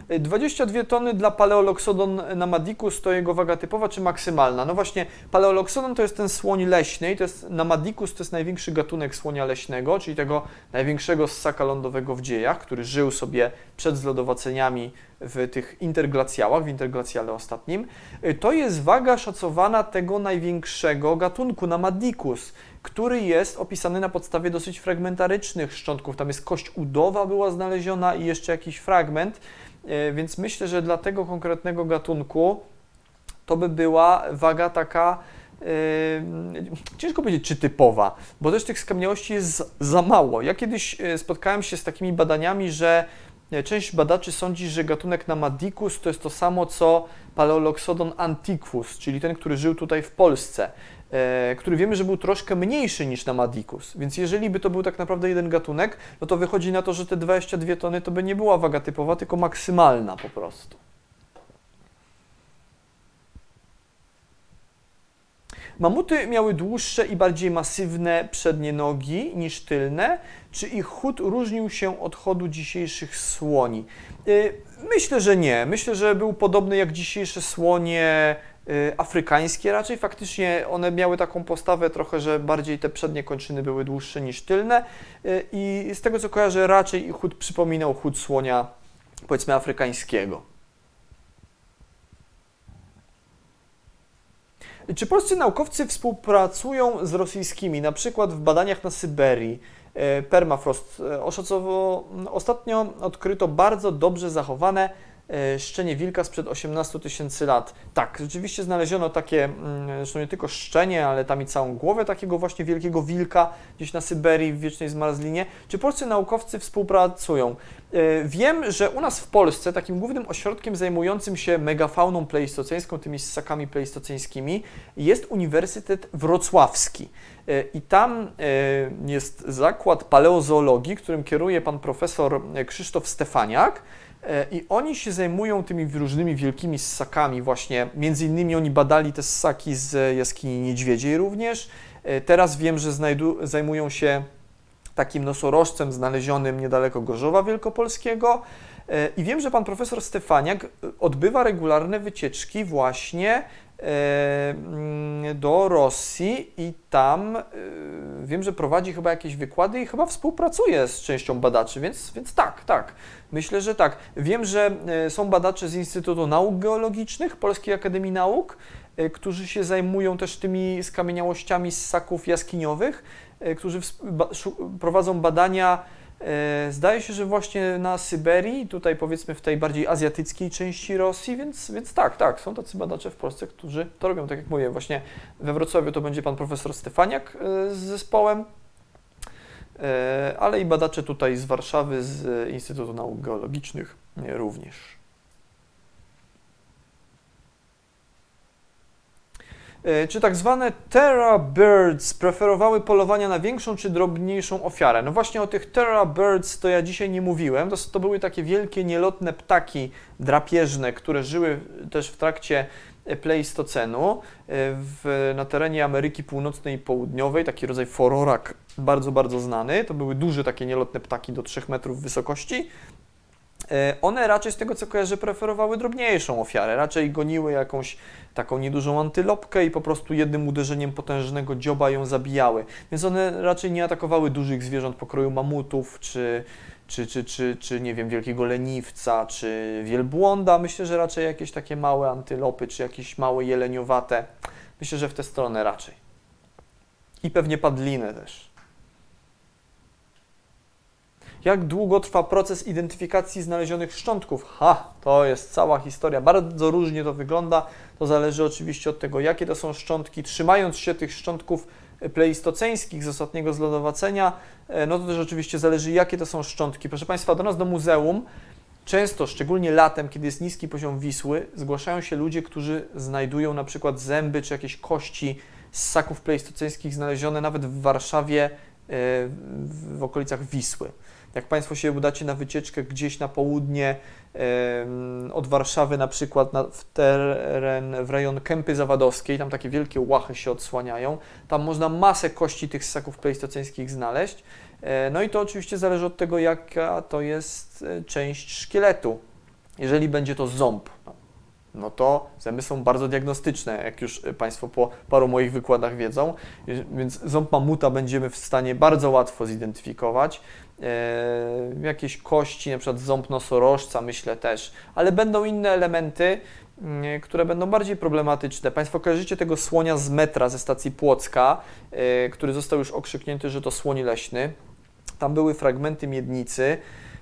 22 tony dla Paleoloxodon namadicus to jego waga typowa czy maksymalna? No właśnie, Paleoloxodon to jest ten słoń leśny i to jest namadicus to jest największy gatunek słonia leśnego, czyli tego największego ssaka lądowego w dziejach, który żył sobie przed zlodowaceniami w tych interglacjałach, w interglacjale ostatnim. To jest waga szacowana tego największego gatunku Namadicus, który jest opisany na podstawie dosyć fragmentarycznych szczątków. Tam jest kość udowa była znaleziona i jeszcze jakiś fragment. E, Więc myślę, że dla tego konkretnego gatunku to by była waga taka, e, ciężko powiedzieć, czy typowa, bo też tych skamieniałości jest za mało. Ja kiedyś e, spotkałem się z takimi badaniami, że część badaczy sądzi, że gatunek Namadicus to jest to samo co Paleoloxodon antiquus, czyli ten, który żył tutaj w Polsce, który wiemy, że był troszkę mniejszy niż Namadicus. Więc jeżeli by to był tak naprawdę jeden gatunek, no to wychodzi na to, że te 22 tony to by nie była waga typowa, tylko maksymalna po prostu. Mamuty miały dłuższe i bardziej masywne przednie nogi niż tylne. Czy ich chód różnił się od chodu dzisiejszych słoni? Y, Myślę, że nie. Myślę, że był podobny jak dzisiejsze słonie afrykańskie. Raczej faktycznie one miały taką postawę trochę, że bardziej te przednie kończyny były dłuższe niż tylne. Y, I z tego co kojarzę, raczej ich chód przypominał chód słonia, powiedzmy, afrykańskiego. Czy polscy naukowcy współpracują z rosyjskimi, na przykład w badaniach na Syberii? E, Permafrost. Oszacowo ostatnio odkryto bardzo dobrze zachowane szczenie wilka sprzed 18 tysięcy lat. Tak, rzeczywiście znaleziono takie, mm, zresztą nie tylko szczenie, ale tam i całą głowę takiego właśnie wielkiego wilka gdzieś na Syberii w wiecznej zmarzlinie. Czy polscy naukowcy współpracują? E, Wiem, że u nas w Polsce takim głównym ośrodkiem zajmującym się megafauną pleistoceńską, tymi ssakami pleistoceńskimi, jest Uniwersytet Wrocławski. E, I tam e, jest zakład paleozoologii, którym kieruje pan profesor e, Krzysztof Stefaniak. E, I oni się zajmują tymi różnymi wielkimi ssakami właśnie. Między innymi oni badali te ssaki z jaskini niedźwiedziej również. E, Teraz wiem, że zajmują się takim nosorożcem znalezionym niedaleko Gorzowa Wielkopolskiego. E, I wiem, że pan profesor Stefaniak odbywa regularne wycieczki właśnie do Rosji i tam e, wiem, że prowadzi chyba jakieś wykłady i chyba współpracuje z częścią badaczy, więc, więc tak, tak. Myślę, że tak. Wiem, że e, są badacze z Instytutu Nauk Geologicznych Polskiej Akademii Nauk, e, którzy się zajmują też tymi skamieniałościami z ssaków jaskiniowych, e, którzy prowadzą badania E, Zdaje się, że właśnie na Syberii, tutaj powiedzmy w tej bardziej azjatyckiej części Rosji, więc, więc tak, tak, są tacy badacze w Polsce, którzy to robią, tak jak mówię, właśnie we Wrocławiu to będzie pan profesor Stefaniak e, z zespołem, e, ale i badacze tutaj z Warszawy, z Instytutu Nauk Geologicznych e, również. Czy tak zwane Terra Birds preferowały polowania na większą czy drobniejszą ofiarę? No właśnie o tych Terra Birds to ja dzisiaj nie mówiłem. To, to były takie wielkie, nielotne ptaki drapieżne, które żyły też w trakcie e, Pleistocenu e, w, na terenie Ameryki Północnej i Południowej, taki rodzaj fororak bardzo, bardzo znany. To były duże takie nielotne ptaki do 3 metrów wysokości. E, One raczej z tego co kojarzę preferowały drobniejszą ofiarę, raczej goniły jakąś taką niedużą antylopkę i po prostu jednym uderzeniem potężnego dzioba ją zabijały. Więc one raczej nie atakowały dużych zwierząt pokroju mamutów, czy, czy, czy, czy, czy nie wiem, wielkiego leniwca, czy wielbłąda. Myślę, że raczej jakieś takie małe antylopy, czy jakieś małe jeleniowate. Myślę, że w tę stronę raczej. I pewnie padlinę też. Jak długo trwa proces identyfikacji znalezionych szczątków? Ha, to jest cała historia. Bardzo różnie to wygląda. To zależy oczywiście od tego, jakie to są szczątki. Trzymając się tych szczątków pleistoceńskich z ostatniego zlodowacenia, e, no to też oczywiście zależy, jakie to są szczątki. Proszę Państwa, do nas do muzeum często, szczególnie latem, kiedy jest niski poziom Wisły, zgłaszają się ludzie, którzy znajdują na przykład zęby czy jakieś kości z ssaków pleistoceńskich znalezione nawet w Warszawie, e, w w okolicach Wisły. Jak Państwo się udacie na wycieczkę gdzieś na południe od Warszawy, na przykład na, w teren, w rejon Kępy Zawadowskiej, tam takie wielkie łachy się odsłaniają, tam można masę kości tych ssaków pleistoceńskich znaleźć. E, No i to oczywiście zależy od tego, jaka to jest e, część szkieletu. Jeżeli będzie to ząb, no, no to zęby są bardzo diagnostyczne, jak już Państwo po paru moich wykładach wiedzą, więc ząb mamuta będziemy w stanie bardzo łatwo zidentyfikować. E, jakieś kości, na przykład ząb nosorożca, myślę też, ale będą inne elementy, mm, które będą bardziej problematyczne. Państwo kojarzycie tego słonia z metra ze stacji Płocka, e, który został już okrzyknięty, że to słoń leśny. Tam były fragmenty miednicy,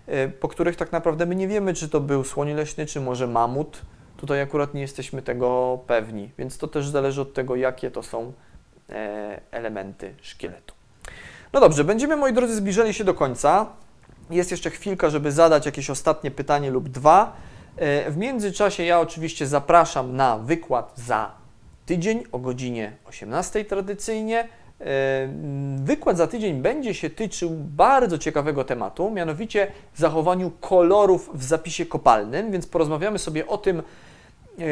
e, po których tak naprawdę my nie wiemy, czy to był słoń leśny, czy może mamut. Tutaj akurat nie jesteśmy tego pewni, więc to też zależy od tego, jakie to są elementy szkieletu. No dobrze, będziemy, moi drodzy, zbliżali się do końca. Jest jeszcze chwilka, żeby zadać jakieś ostatnie pytanie lub dwa. E, W międzyczasie ja oczywiście zapraszam na wykład za tydzień o godzinie 18 tradycyjnie. E, Wykład za tydzień będzie się tyczył bardzo ciekawego tematu, mianowicie zachowaniu kolorów w zapisie kopalnym, więc porozmawiamy sobie o tym, e,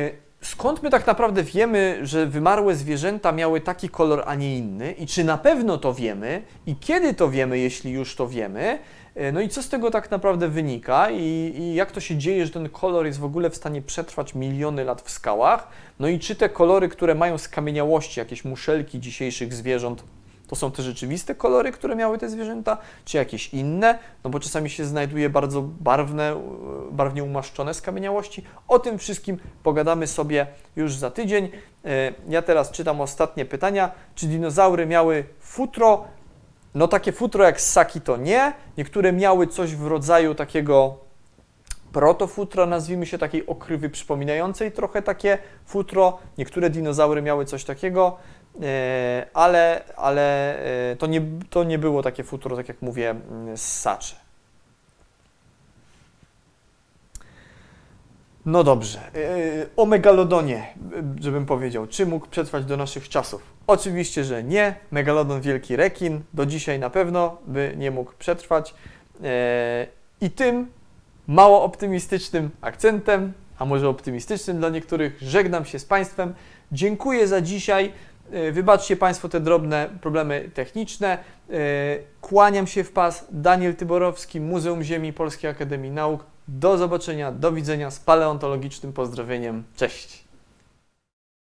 skąd my tak naprawdę wiemy, że wymarłe zwierzęta miały taki kolor, a nie inny i czy na pewno to wiemy i kiedy to wiemy, jeśli już to wiemy. E, No i co z tego tak naprawdę wynika i, i jak to się dzieje, że ten kolor jest w ogóle w stanie przetrwać miliony lat w skałach? No i czy te kolory, które mają skamieniałości, jakieś muszelki dzisiejszych zwierząt, to są te rzeczywiste kolory, które miały te zwierzęta, czy jakieś inne? No bo czasami się znajduje bardzo barwne, e, barwnie umaszczone skamieniałości. O tym wszystkim pogadamy sobie już za tydzień. E, Ja teraz czytam ostatnie pytania. Czy dinozaury miały futro? No takie futro jak ssaki to nie. Niektóre miały coś w rodzaju takiego protofutra, nazwijmy się takiej okrywy przypominającej trochę takie futro. Niektóre dinozaury miały coś takiego, ale, ale e, to, nie, to nie było takie futro, tak jak mówię, mm, ssacze. No dobrze. E, O megalodonie, e, żebym powiedział. Czy mógł przetrwać do naszych czasów? Oczywiście, że nie. Megalodon wielki rekin do dzisiaj na pewno by nie mógł przetrwać. E, I tym mało optymistycznym akcentem, a może optymistycznym dla niektórych, żegnam się z Państwem. Dziękuję za dzisiaj. E, Wybaczcie Państwo te drobne problemy techniczne. E, Kłaniam się w pas. Daniel Tyborowski, Muzeum Ziemi Polskiej Akademii Nauk. Do zobaczenia, do widzenia z paleontologicznym pozdrowieniem. Cześć.